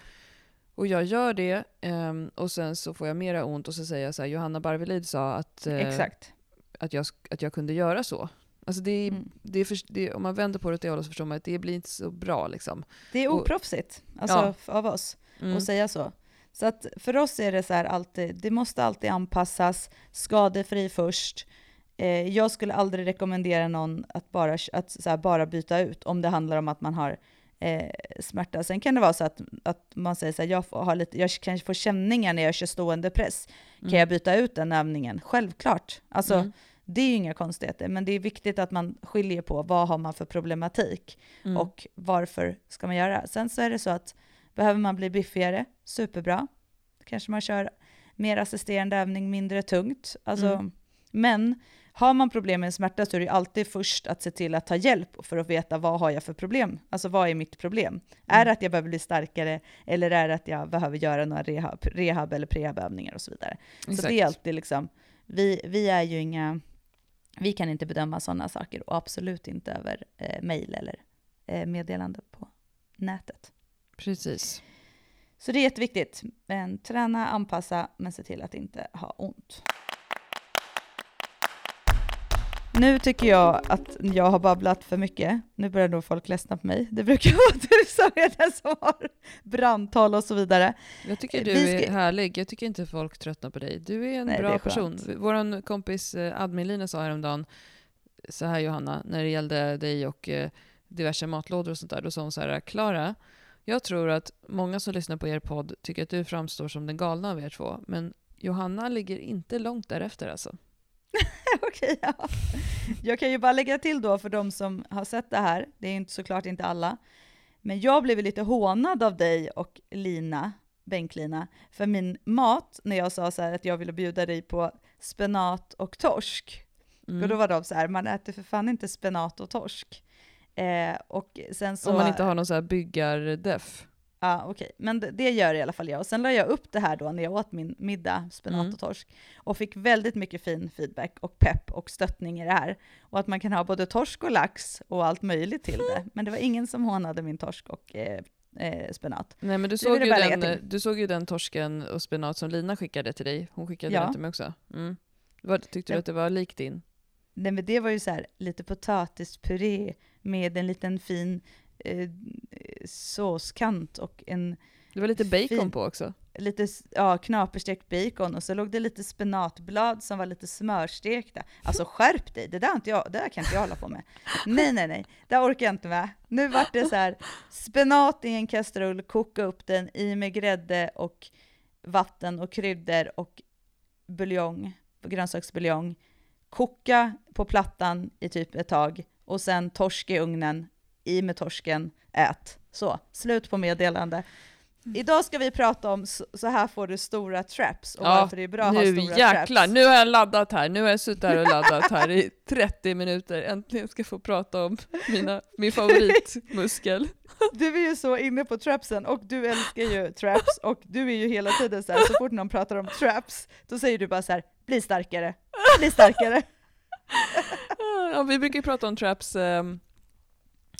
och jag gör det um, och sen så får jag mera ont och så säger jag så här, Johanna Barvelid sa att, uh, att, jag, att jag kunde göra så. Alltså det, är, mm. det, är för, det om man vänder på det åt det hållet så förstår man att det blir inte så bra. Liksom. Det är oproffsigt alltså, ja. av oss mm. att säga så. Så att för oss är det så här alltid, det måste alltid anpassas, skadefri först. Eh, jag skulle aldrig rekommendera någon att bara, att så bara byta ut om det handlar om att man har eh, smärta. Sen kan det vara så att, att man säger så här, jag, har lite, jag kanske får känningar när jag kör stående press. Mm. Kan jag byta ut den övningen? Självklart. Alltså, mm. Det är ju inga konstigheter, men det är viktigt att man skiljer på vad har man för problematik mm. och varför ska man göra. Sen så är det så att behöver man bli biffigare, superbra. Kanske man kör mer assisterande övning, mindre tungt. Alltså, mm. Men har man problem med smärta så är det alltid först att se till att ta hjälp för att veta vad har jag för problem? Alltså vad är mitt problem? Mm. Är det att jag behöver bli starkare eller är det att jag behöver göra några rehab, rehab eller prehabövningar och så vidare? Exakt. Så det är alltid liksom, vi, vi är ju inga vi kan inte bedöma sådana saker och absolut inte över eh, mejl eller eh, meddelande på nätet. Precis. Så det är jätteviktigt. Men träna, anpassa, men se till att inte ha ont. Nu tycker jag att jag har babblat för mycket. Nu börjar nog folk ledsna på mig. Det brukar (laughs) vara du som är den som har brandtal och så vidare. Jag tycker du ska... är härlig. Jag tycker inte folk tröttnar på dig. Du är en Nej, bra är person. Vår kompis eh, Admin-Lina sa häromdagen, så här Johanna, när det gällde dig och eh, diverse matlådor och sånt där, då sa hon så här, Klara, jag tror att många som lyssnar på er podd tycker att du framstår som den galna av er två, men Johanna ligger inte långt därefter alltså. (laughs) Okej, ja. Jag kan ju bara lägga till då för de som har sett det här, det är inte såklart inte alla, men jag blev lite hånad av dig och Lina, Bänklina, för min mat när jag sa så att jag ville bjuda dig på spenat och torsk. Mm. Och då var de så här, man äter för fan inte spenat och torsk. Eh, och sen så, Om man inte har någon så här byggardeff. Ja, okej. Okay. Men det, det, gör i alla fall jag. Och sen la jag upp det här då när jag åt min middag, spenat mm. och torsk, och fick väldigt mycket fin feedback och pepp och stöttning i det här. Och att man kan ha både torsk och lax och allt möjligt till det. (laughs) Men det var ingen som hånade min torsk och eh, eh, spenat. Nej men du såg, ju den, du såg ju den torsken och spenat som Lina skickade till dig. Hon skickade ja. den till mig också. Mm. Tyckte du att det var likt din? Nej men det var ju så här, lite potatispuré med en liten fin eh, såskant och en... Det var lite bacon fin, på också. Lite ja, knaperstekt bacon och så låg det lite spenatblad som var lite smörstekta. Alltså skärp dig, det där, inte jag, det där kan inte jag hålla på med. Nej, nej, nej, det orkar jag inte med. Nu vart det så här, spenat i en kastrull, koka upp den i med grädde och vatten och kryddor och buljong, grönsaksbuljong. Koka på plattan i typ ett tag och sen torsk i ugnen, i med torsken, ät. Så, slut på meddelande. Idag ska vi prata om så här får du stora traps och ja, varför det är bra att ha stora jäklar, traps. Nu har jag laddat här, nu har jag suttit här och laddat här i (laughs) 30 minuter. Äntligen ska jag få prata om mina, min favoritmuskel. Du är ju så inne på trapsen och du älskar ju traps och du är ju hela tiden så här, så fort någon pratar om traps, då säger du bara så här, bli starkare, bli starkare. Ja, vi brukar prata om traps um,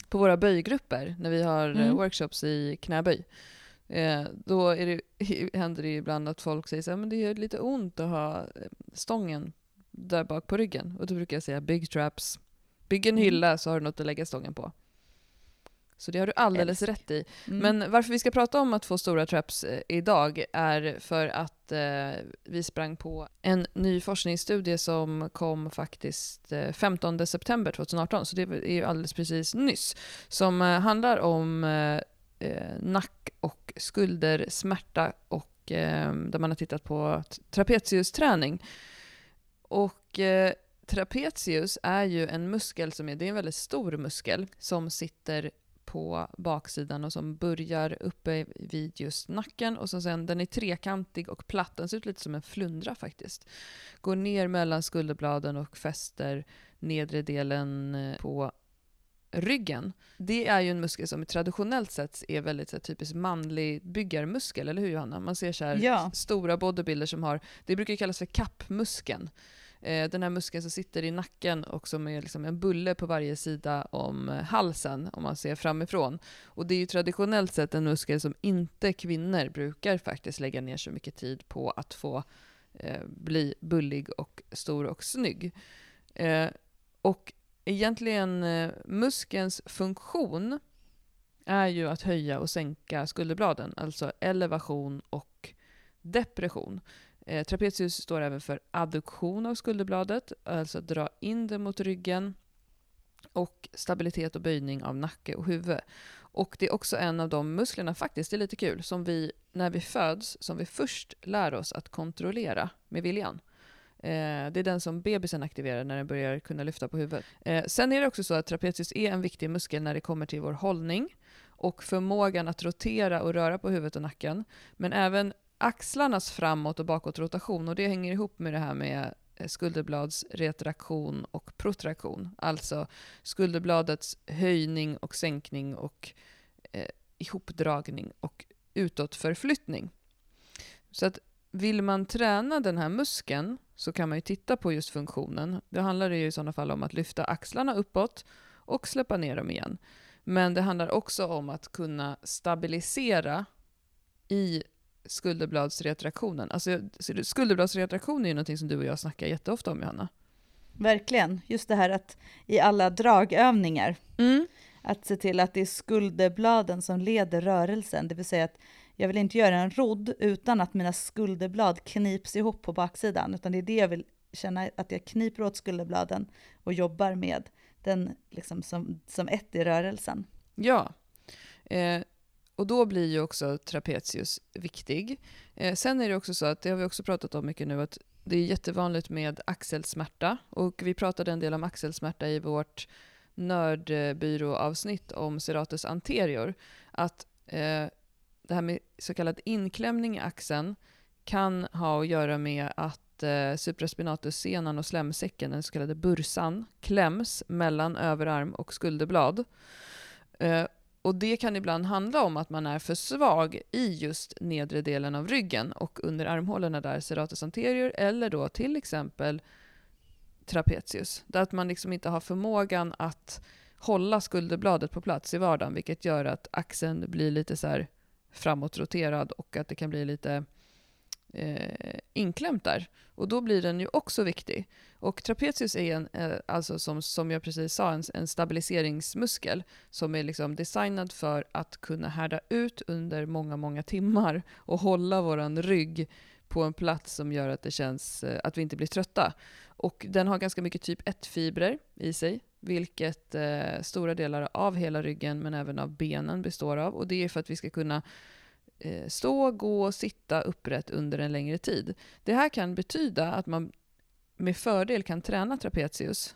på våra böjgrupper när vi har eh, mm. workshops i knäböj. Eh, då det, (laughs) händer det ibland att folk säger men det gör lite ont att ha eh, stången där bak på ryggen. Och då brukar jag säga big traps. Bygg en mm. hylla så har du något att lägga stången på. Så det har du alldeles Älsk. rätt i. Mm. Men varför vi ska prata om att få stora traps eh, idag är för att eh, vi sprang på en ny forskningsstudie som kom faktiskt eh, 15 september 2018, så det är ju alldeles precis nyss, som eh, handlar om eh, eh, nack och skuldersmärta och där man har tittat på trapeziusträning. Och trapezius är ju en muskel som är, det är en väldigt stor muskel som sitter på baksidan och som börjar uppe vid just nacken och så sen den är trekantig och platt. Den ser ut lite som en flundra faktiskt. Går ner mellan skulderbladen och fäster nedre delen eh, på ryggen. Det är ju en muskel som traditionellt sett är väldigt här, typiskt manlig byggarmuskel, eller hur Johanna? Man ser så här Ja. stora bodybuilders som har, det brukar kallas för kappmuskeln. Eh, den här muskeln som sitter i nacken och som är liksom en bulle på varje sida om eh, halsen, om man ser framifrån. Och det är ju traditionellt sett en muskel som inte kvinnor brukar faktiskt lägga ner så mycket tid på att få eh, bli bullig och stor och snygg. Eh, och egentligen eh, muskelns funktion är ju att höja och sänka skulderbladen, alltså elevation och depression. Eh, trapezius står även för adduktion av skulderbladet, alltså att dra in det mot ryggen och stabilitet och böjning av nacke och huvud. Och det är också en av de musklerna, faktiskt, det är lite kul, som vi när vi föds, som vi först lär oss att kontrollera med viljan. Eh, det är den som bebisen aktiverar när den börjar kunna lyfta på huvudet. Eh, sen är det också så att trapezius är en viktig muskel när det kommer till vår hållning och förmågan att rotera och röra på huvudet och nacken. Men även axlarnas framåt och bakåtrotation och det hänger ihop med det här med eh, skulderbladsretraktion och protraktion. Alltså skulderbladets höjning och sänkning och eh, ihopdragning och utåtförflyttning. Så att vill man träna den här muskeln så kan man ju titta på just funktionen. Då handlar ju i sådana fall om att lyfta axlarna uppåt och släppa ner dem igen. Men det handlar också om att kunna stabilisera i skulderbladsretraktionen. Alltså, skulderbladsretraktion är ju någonting som du och jag snackar jätteofta om, Johanna. Verkligen. Just det här att i alla dragövningar, Mm. att se till att det är skulderbladen som leder rörelsen. Det vill säga att jag vill inte göra en rodd utan att mina skulderblad knips ihop på baksidan, utan det är det jag vill känna, att jag kniper åt skulderbladen och jobbar med den liksom som, som ett i rörelsen. Ja. Eh, och då blir ju också trapezius viktig. Eh, sen är det också så att, det har vi också pratat om mycket nu, att det är jättevanligt med axelsmärta. Och vi pratade en del om axelsmärta i vårt nördbyråavsnitt om serratus anterior. Att eh, det här med så kallad inklämning i axeln kan ha att göra med att eh, supraspinatussenan och slemsäcken, den så kallade bursan, kläms mellan överarm och skulderblad. Eh, och det kan ibland handla om att man är för svag i just nedre delen av ryggen och under armhålorna där, serratus anterior, eller då till exempel trapezius. Där att man liksom inte har förmågan att hålla skulderbladet på plats i vardagen, vilket gör att axeln blir lite så här framåtroterad och att det kan bli lite eh, inklämt där. Och då blir den ju också viktig. Och trapezius är en, eh, alltså som, som jag precis sa, en, en stabiliseringsmuskel som är liksom designad för att kunna härda ut under många, många timmar och hålla våran rygg på en plats som gör att det känns eh, att vi inte blir trötta. Och den har ganska mycket typ 1-fibrer i sig, vilket eh, stora delar av hela ryggen men även av benen består av. Och det är för att vi ska kunna Eh, stå, gå och sitta upprätt under en längre tid. Det här kan betyda att man med fördel kan träna trapezius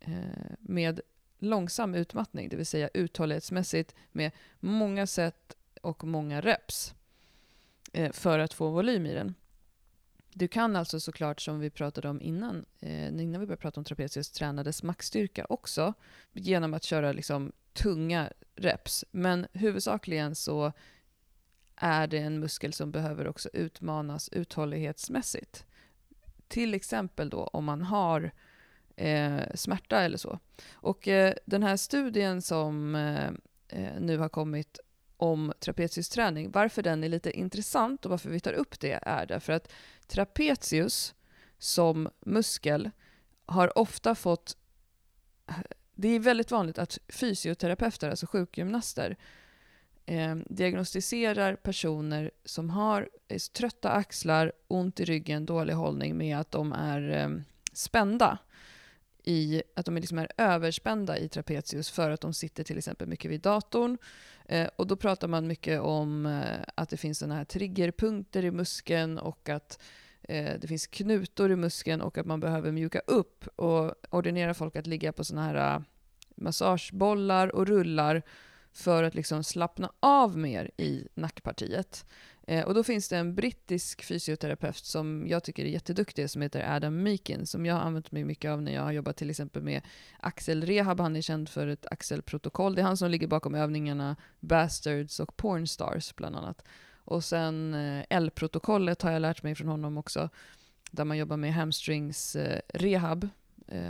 eh, med långsam utmattning, det vill säga uthållighetsmässigt med många set och många reps eh, för att få volym i den. Du kan alltså såklart, som vi pratade om innan, innan vi började prata om trapezius, träna dess maxstyrka också genom att köra liksom tunga reps. Men huvudsakligen så är det en muskel som behöver också utmanas uthållighetsmässigt. Till exempel då om man har eh, smärta eller så. Och eh, den här studien som eh, eh, nu har kommit om trapeziusträning, varför den är lite intressant och varför vi tar upp det är därför att trapezius som muskel har ofta fått... Det är väldigt vanligt att fysioterapeuter, alltså sjukgymnaster, eh, diagnostiserar personer som har eh, trötta axlar, ont i ryggen, dålig hållning med att de är eh, spända. I, att de liksom är överspända i trapezius för att de sitter till exempel mycket vid datorn. Eh, och då pratar man mycket om eh, att det finns såna här triggerpunkter i muskeln och att eh, det finns knutor i muskeln och att man behöver mjuka upp och ordinera folk att ligga på såna här eh, massagebollar och rullar för att liksom slappna av mer i nackpartiet. Eh, och då finns det en brittisk fysioterapeut som jag tycker är jätteduktig som heter Adam Meakin som jag har använt mig mycket av när jag har jobbat till exempel med axelrehab. Han är känd för ett axelprotokoll. Det är han som ligger bakom övningarna Bastards och Pornstars bland annat. Och sen eh, L-protokollet har jag lärt mig från honom också där man jobbar med hamstrings eh, rehab eh,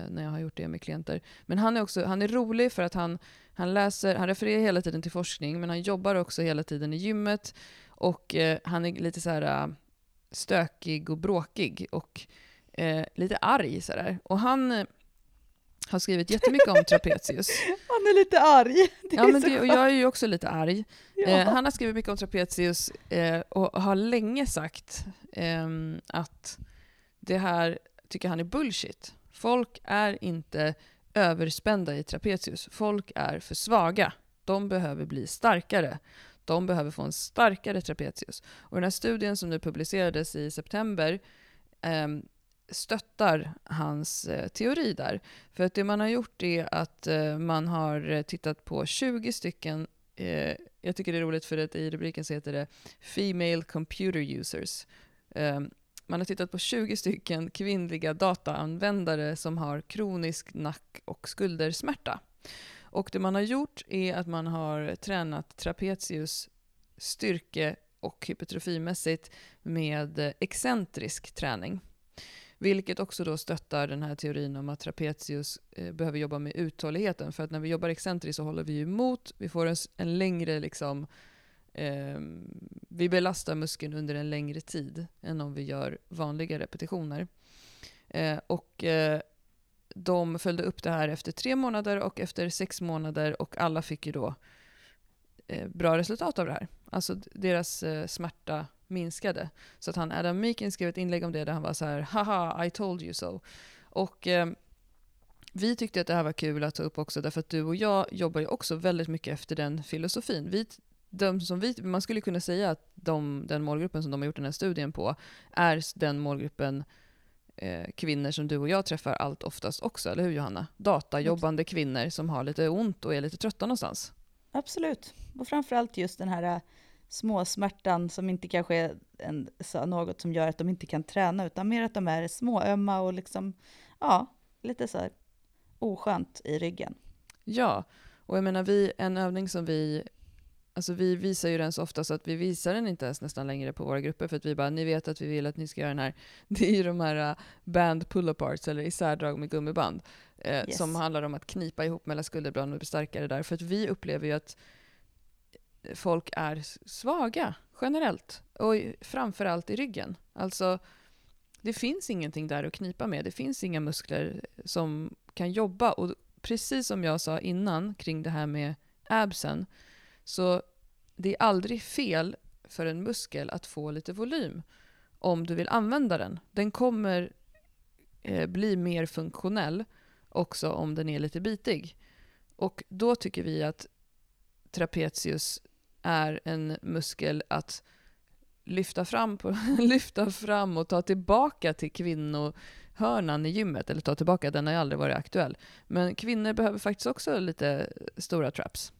när jag har gjort det med klienter. Men han är också han är rolig för att han, han läser, han refererar hela tiden till forskning men han jobbar också hela tiden i gymmet och eh, han är lite så här äh, stökig och bråkig och eh, lite arg sådär. Och han eh, har skrivit jättemycket om trapezius. (laughs) Han är lite arg. (laughs) Det ja, men det, och jag är ju också lite arg. Ja. Eh, han har skrivit mycket om trapezius eh, och har länge sagt ehm, att det här tycker han är bullshit. Folk är inte överspända i trapezius. Folk är för svaga. De behöver bli starkare de behöver få en starkare trapezius. Och den här studien som nu publicerades i september eh, stöttar hans eh, teori där. För att det man har gjort är att eh, man har tittat på 20 stycken eh, jag tycker det är roligt för att i rubriken så heter det Female Computer Users. Ehm, man har tittat på 20 stycken kvinnliga dataanvändare som har kronisk nack och skuldersmärta. Och det man har gjort är att man har tränat trapezius styrke och hypertrofimässigt med excentrisk träning. Vilket också då stöttar den här teorin om att trapezius eh, behöver jobba med uthålligheten. För att när vi jobbar excentriskt så håller vi emot, vi får en, en längre liksom, eh, vi belastar muskeln under en längre tid än om vi gör vanliga repetitioner. Eh, och eh, de följde upp det här efter tre månader och efter sex månader och alla fick ju då eh, bra resultat av det här. Alltså deras eh, smärta minskade. Så att han, Adam Meakin skrev ett inlägg om det där han var så här “haha, I told you so”. Och eh, vi tyckte att det här var kul att ta upp också därför att du och jag jobbar ju också väldigt mycket efter den filosofin. Vi, de som vi, man skulle kunna säga att de, den målgruppen som de har gjort den här studien på är den målgruppen eh, kvinnor som du och jag träffar allt oftast också, eller hur Johanna? Datajobbande kvinnor som har lite ont och är lite trötta någonstans. Absolut, och framförallt just den här äh, småsmärtan som inte kanske är en, något som gör att de inte kan träna, utan mer att de är småömma och liksom, ja, lite så här oskönt i ryggen. Ja, och jag menar vi, en övning som vi Alltså vi visar ju den så ofta så att vi visar den inte ens nästan längre på våra grupper för att vi bara, ni vet att vi vill att ni ska göra den här. (laughs) Det är ju de här uh, band pull-aparts eller isärdrag med gummiband. Eh, yes. Som handlar om att knipa ihop mellan skulderbladen och bli starkare där. För att vi upplever ju att folk är svaga generellt. Och framförallt i ryggen. Alltså, det finns ingenting där att knipa med. Det finns inga muskler som kan jobba. Och precis som jag sa innan kring det här med absen, så det är aldrig fel för en muskel att få lite volym om du vill använda den. Den kommer eh, bli mer funktionell också om den är lite bitig. Och då tycker vi att trapezius är en muskel att lyfta fram, på, (laughs) lyfta fram och ta tillbaka till kvinnohörnan i gymmet. Eller ta tillbaka, den har ju aldrig varit aktuell. Men kvinnor behöver faktiskt också lite stora traps.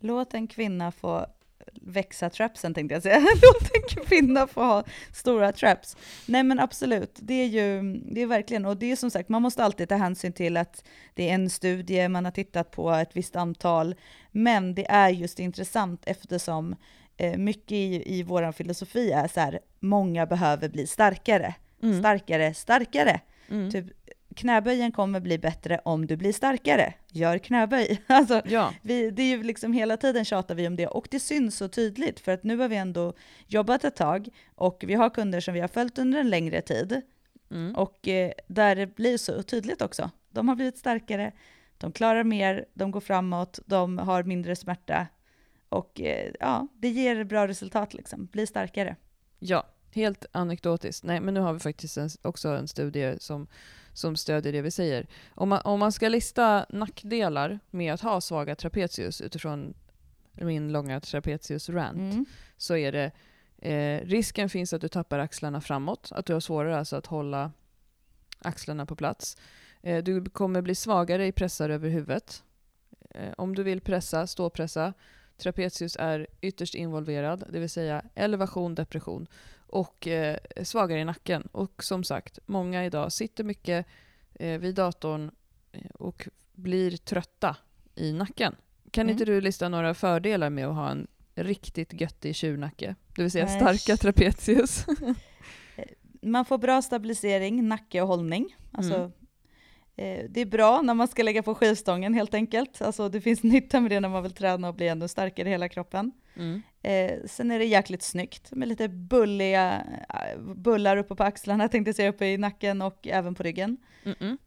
Låt en kvinna få växa trapsen tänkte jag säga. (laughs) Låt en kvinna få ha stora traps. Nej men absolut, det är ju det är verkligen, och det är som sagt, man måste alltid ta hänsyn till att det är en studie, man har tittat på ett visst antal, men det är just intressant eftersom eh, mycket i, i vår filosofi är så här, många behöver bli starkare, mm. starkare, starkare. Mm. Typ knäböjen kommer bli bättre om du blir starkare. Gör knäböj. (laughs) Alltså, ja. vi, det är ju liksom hela tiden tjatar vi om det och det syns så tydligt för att nu har vi ändå jobbat ett tag och vi har kunder som vi har följt under en längre tid mm. och eh, där det blir så tydligt också. De har blivit starkare, de klarar mer, de går framåt, de har mindre smärta och eh, ja, det ger bra resultat liksom. Bli starkare. Ja, helt anekdotiskt. Nej, men nu har vi faktiskt en, också en studie som som stödjer det vi säger. Om man, om man ska lista nackdelar med att ha svaga trapezius utifrån min långa trapezius-rant, mm. så är det Eh, risken finns att du tappar axlarna framåt, att du har svårare alltså att hålla axlarna på plats. Eh, du kommer bli svagare i pressar över huvudet. Eh, om du vill pressa, ståpressa, trapezius är ytterst involverad, det vill säga elevation, depression och eh, svagare i nacken. Och som sagt, många idag sitter mycket eh, vid datorn eh, och blir trötta i nacken. Kan Mm. inte du lista några fördelar med att ha en riktigt göttig tjurnacke? Det vill säga Nej. starka trapezius. (laughs) Man får bra stabilisering, nacke och hållning. Alltså, Mm. Eh, det är bra när man ska lägga på skivstången helt enkelt. Alltså, det finns (laughs) nytta med det när man vill träna och bli ännu starkare i hela kroppen. Mm. Eh, sen är det jäkligt snyggt med lite bulliga eh, bullar uppe på axlarna, (laughs) tänkte jag säga, uppe i nacken och även på ryggen. Mm-mm.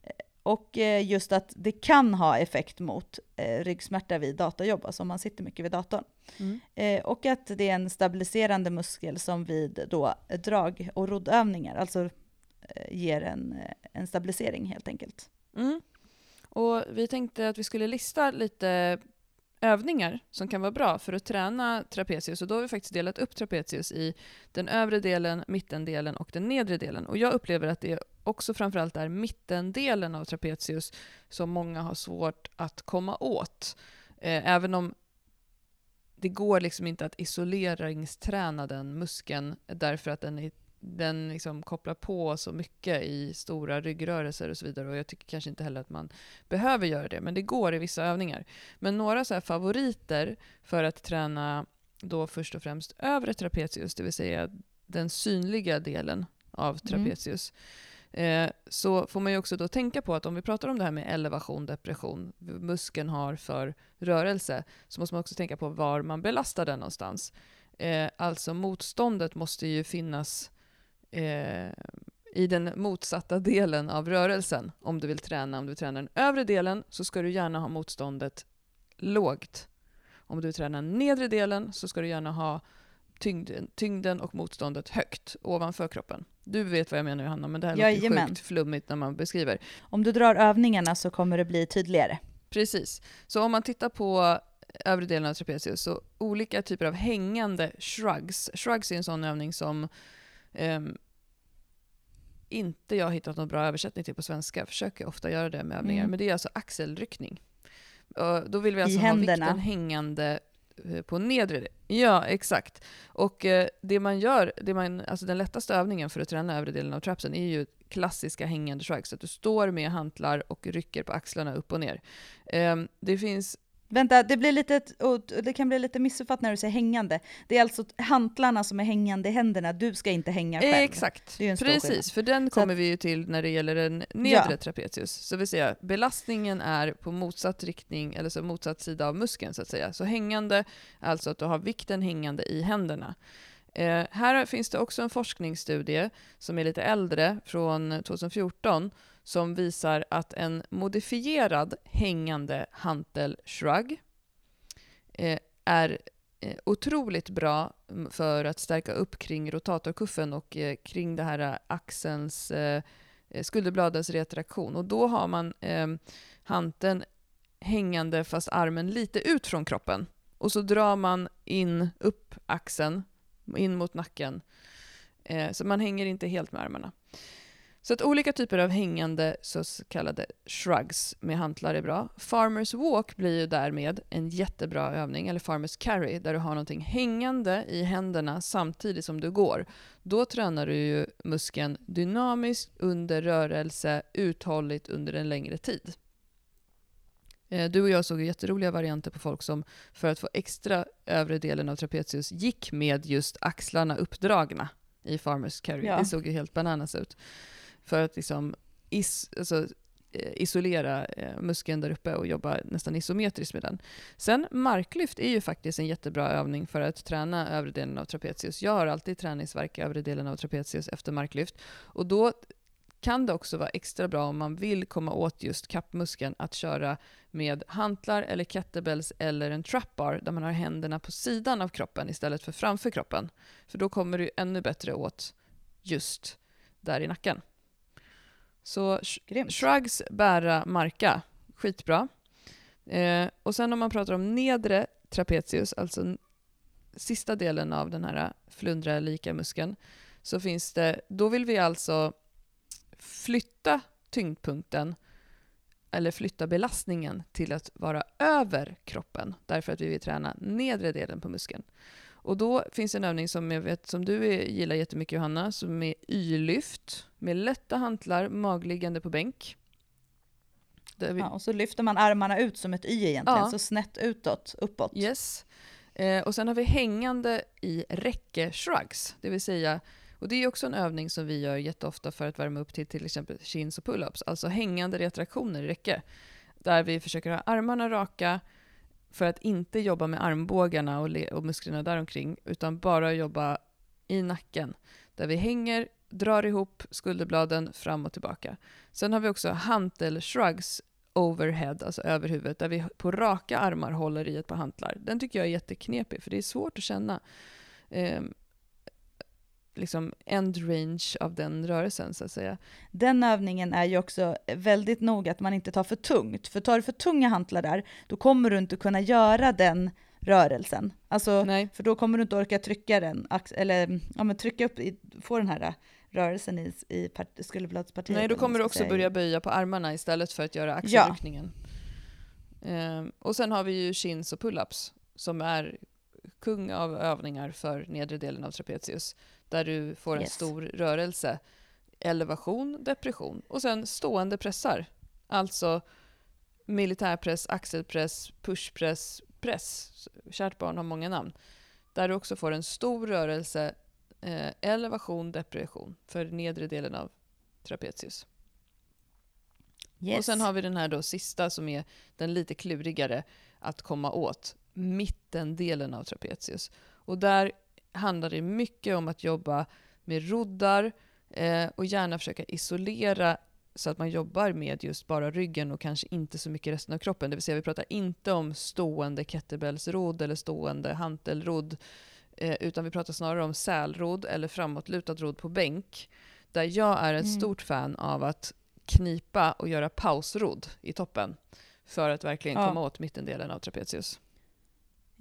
Och eh, just att det kan ha effekt mot eh, ryggsmärta vid datorjobb, alltså om man sitter mycket vid datorn. Mm. Eh, och att det är en stabiliserande muskel som vid då drag och roddövningar, alltså ger en, en stabilisering helt enkelt. Mm. Och vi tänkte att vi skulle lista lite övningar som kan vara bra för att träna trapezius. Och då har vi faktiskt delat upp trapezius i den övre delen, mittendelen och den nedre delen. Och jag upplever att det också framförallt är mittendelen av trapezius som många har svårt att komma åt. Eh, även om det går liksom inte att isoleringsträna den muskeln därför att den, är, den liksom kopplar på så mycket i stora ryggrörelser och så vidare. Och jag tycker kanske inte heller att man behöver göra det, men det går i vissa övningar. Men några så favoriter för att träna då först och främst övre trapezius, det vill säga den synliga delen av trapezius. Eh, så får man ju också då tänka på att om vi pratar om det här med elevation, depression, muskeln har för rörelse, så måste man också tänka på var man belastar den någonstans. Eh, alltså motståndet måste ju finnas eh, i den motsatta delen av rörelsen om du vill träna. Om du tränar den övre delen så ska du gärna ha motståndet lågt. Om du tränar nedre delen så ska du gärna ha tyngden, tyngden och motståndet högt ovanför kroppen. Du vet vad jag menar Johanna, men det här låter Jajamän. sjukt flummigt när man beskriver. Om du drar övningarna så kommer det bli tydligare. Precis. Så om man tittar på övre delen av trapezius, så olika typer av hängande shrugs. Shrugs är en sån övning som ehm, inte jag hittat någon bra översättning till på svenska. Jag försöker ofta göra det med övningar. Mm. Men det är alltså axelryckning. Och då vill vi alltså I ha händerna. vikten hängande eh, på nedre. Ja, exakt. Och eh, det man gör, det man, alltså den lättaste övningen för att träna övre delen av trapsen är ju klassiska hängande. Så att du står med hantlar och rycker på axlarna upp och ner. Ehm, det finns Vänta, det, blir lite, det kan bli lite missuppfatt när du säger hängande. Det är alltså hantlarna som är hängande i händerna, du ska inte hänga själv. Exakt, skillnad. precis. För den kommer att- vi ju till när det gäller den nedre Ja. trapezius. Så vill säga, belastningen är på motsatt riktning, eller så motsatt sida av muskeln så att säga. Så hängande, alltså att du har vikten hängande i händerna. Eh, här finns det också en forskningsstudie som är lite äldre, från 2014, som visar att en modifierad hängande hantel shrug eh, är eh, otroligt bra för att stärka upp kring rotatorkuffen och eh, kring det här eh, axelns, eh, eh, skulderbladens retraktion. Och då har man eh, hanteln hängande fast armen lite ut från kroppen. Och så drar man in upp axeln, in mot nacken. Eh, så man hänger inte helt med armarna. Så att olika typer av hängande så kallade shrugs med hantlar är bra. Farmers walk blir ju därmed en jättebra övning, eller farmers carry, där du har någonting hängande i händerna samtidigt som du går. Då tränar du ju muskeln dynamiskt under rörelse, uthålligt under en längre tid. Eh, Du och jag såg jätteroliga varianter på folk som för att få extra övre delen av trapezius gick med just axlarna uppdragna i farmers carry. Ja. Det såg ju helt bananas ut. För att liksom is, alltså, eh, isolera eh, muskeln där uppe och jobba nästan isometriskt med den. Sen marklyft är ju faktiskt en jättebra övning för att träna övre delen av trapezius. Jag har alltid träningsvärk i övre delen av trapezius efter marklyft. Och då kan det också vara extra bra om man vill komma åt just kappmuskeln att köra med hantlar eller kettlebells eller en trapbar där man har händerna på sidan av kroppen istället för framför kroppen. För då kommer du ännu bättre åt just där i nacken. Så Grymt. shrugs, bära, marka, skitbra. Eh, och sen om man pratar om nedre trapezius, alltså sista delen av den här flundra lika muskeln så finns det, då vill vi alltså flytta tyngdpunkten eller flytta belastningen till att vara över kroppen därför att vi vill träna nedre delen på muskeln. Och då finns en övning som jag vet som du gillar jättemycket Johanna, som är Y-lyft med lätta hantlar, magliggande på bänk. Vi... Ja, och så lyfter man armarna ut som ett Y egentligen, ja. så snett utåt, uppåt. Yes. Eh, och sen har vi hängande i räcke-shrugs, det vill säga och det är också en övning som vi gör jätteofta för att värma upp till till exempel chins och pull-ups, alltså hängande retraktioner i räcke. Där vi försöker ha armarna raka för att inte jobba med armbågarna och, och musklerna däromkring, utan bara jobba i nacken. Där vi hänger, drar ihop skulderbladen fram och tillbaka. Sen har vi också hantel shrugs overhead, alltså över huvudet, där vi på raka armar håller i ett par hantlar. Den tycker jag är jätteknepig, för det är svårt att känna. Um, liksom end range av den rörelsen så att säga. Den övningen är ju också väldigt noga att man inte tar för tungt, för tar du för tunga hantlar där, då kommer du inte kunna göra den rörelsen. Alltså, Nej. för då kommer du inte orka trycka den, eller ja, men trycka upp, få den här rörelsen i, i skulderbladspartiet. Nej, då kommer du också säga. börja böja på armarna istället för att göra axelryckningen. Ja. Ehm, och sen har vi ju chins och pull-ups som är kung av övningar för nedre delen av trapezius där du får en yes. stor rörelse. Elevation, depression och sen stående pressar. Alltså militärpress, axelpress, pushpress, press. Kärt barn har många namn. Där du också får en stor rörelse, eh, elevation, depression för nedre delen av trapezius. Yes. Och sen har vi den här då sista som är den lite klurigare att komma åt, mittendelen av trapezius. Och där handlar det mycket om att jobba med roddar eh, och gärna försöka isolera så att man jobbar med just bara ryggen och kanske inte så mycket resten av kroppen. Det vill säga vi pratar inte om stående kettlebellsrodd eller stående hantelrodd eh, utan vi pratar snarare om sälrodd eller framåtlutad rodd på bänk. Där jag är ett mm. stort fan av att knipa och göra pausrodd i toppen för att verkligen ja. komma åt mittendelen av trapezius.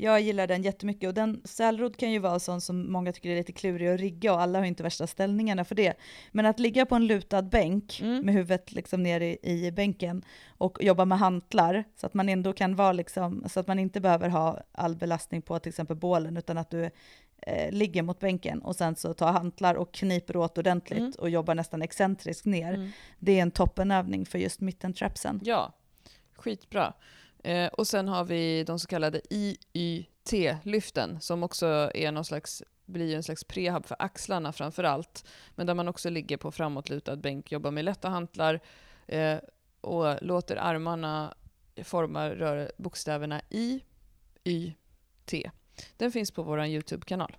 Jag gillar den jättemycket och den sälrodd kan ju vara sån som många tycker är lite klurig att rigga och alla har inte värsta ställningarna för det. Men att ligga på en lutad bänk mm. med huvudet liksom ner i, i, bänken och jobba med hantlar så att man ändå kan vara liksom, så att man inte behöver ha all belastning på till exempel bålen utan att du eh, ligger mot bänken och sen så tar hantlar och kniper åt ordentligt mm. och jobbar nästan excentriskt ner. Mm. Det är en toppenövning för just mittentrapsen. Ja, skitbra. Eh, och sen har vi de så kallade IYT-lyften som också är någon slags, blir en slags prehab för axlarna framför allt. Men där man också ligger på framåtlutad bänk, jobbar med lätta hantlar eh, och låter armarna forma rör bokstäverna I, Y, T. Den finns på vår YouTube-kanal.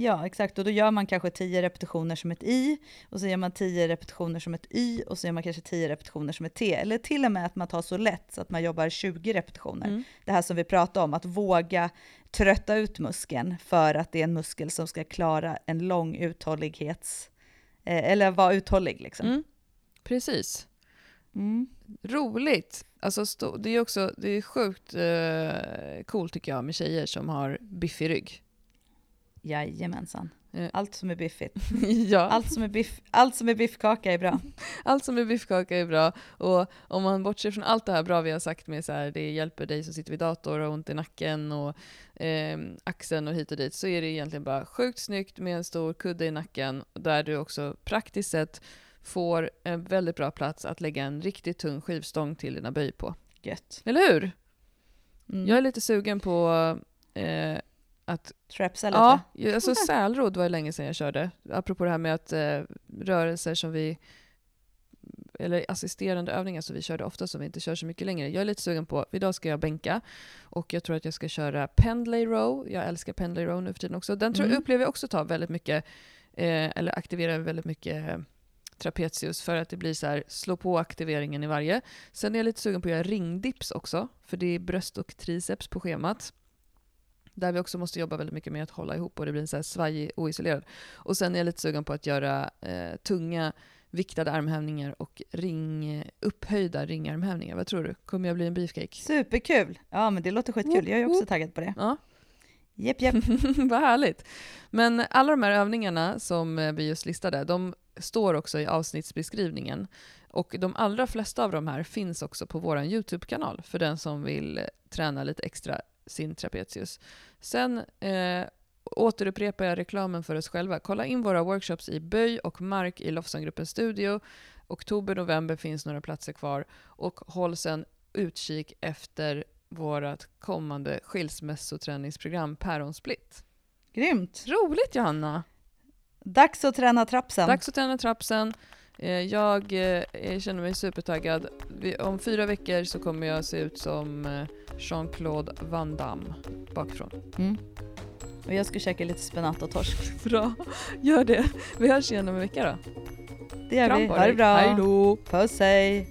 Ja, exakt. Och då gör man kanske 10 repetitioner som ett i, och så gör man 10 repetitioner som ett y, och så gör man kanske 10 repetitioner som ett t. Eller till och med att man tar så lätt så att man jobbar 20 repetitioner. Mm. Det här som vi pratade om, att våga trötta ut muskeln för att det är en muskel som ska klara en lång uthållighets... Eh, eller vara uthållig liksom. Mm. Precis. Mm. Roligt! Alltså, det är också det är sjukt eh, coolt tycker jag med tjejer som har biffig rygg. Jajamensan. Allt som är biffigt. (laughs) ja. allt, som är biff, allt som är biffkaka är bra. (laughs) allt som är biffkaka är bra. Och om man bortser från allt det här bra vi har sagt med så här, det hjälper dig som sitter vid dator och ont i nacken och eh, axeln och hit och dit, så är det egentligen bara sjukt snyggt med en stor kudde i nacken där du också praktiskt sett får en väldigt bra plats att lägga en riktigt tung skivstång till dina böj på. Gött. Eller hur? Mm. Jag är lite sugen på eh, att... Trapsa lite? Ja, alltså sälrodd var det länge sedan jag körde. Apropå det här med att eh, rörelser som vi eller assisterande övningar som vi körde ofta som vi inte kör så mycket längre. Jag är lite sugen på, idag ska jag bänka och jag tror att jag ska köra pendlay row. Jag älskar pendlay row nu för tiden också. Den tror, mm. upplever jag också tar väldigt mycket, eh, eller aktiverar väldigt mycket eh, trapezius för att det blir så här, slå på aktiveringen i varje. Sen är jag lite sugen på att göra ringdips också, för det är bröst och triceps på schemat. Där vi också måste jobba väldigt mycket med att hålla ihop och det blir så här svajig oisolerad. Och sen är jag lite sugen på att göra eh, tunga viktade armhävningar och ring, upphöjda ringarmhävningar. Vad tror du? Kommer jag bli en beefcake? Superkul! Ja men det låter skitkul. Jag är också taggad på det. Ja. Jepp, jepp. (laughs) Vad härligt. Men alla de här övningarna som eh, vi just listade, de står också i avsnittsbeskrivningen. Och de allra flesta av de här finns också på vår YouTube-kanal för den som vill eh, träna lite extra sin trapezius. Sen eh, återupprepar jag reklamen för oss själva. Kolla in våra workshops i böj och mark i Lofsangruppens studio. Oktober, november finns några platser kvar och håll sen utkik efter vårt kommande skilsmässoträningsprogram Päronsplit. Grymt. Roligt Johanna! Dags att träna trapsen. Dags att träna trapsen. Eh, jag eh, eh, känner mig supertaggad. Om fyra veckor så kommer jag se ut som Jean-Claude Van Damme bakifrån. Mm. Och jag ska käka lite spenat och torsk. (laughs) Bra, gör det. Vi hörs igen om en vecka då. Det gör vi. Ha det bra. Hej då. Puss hej.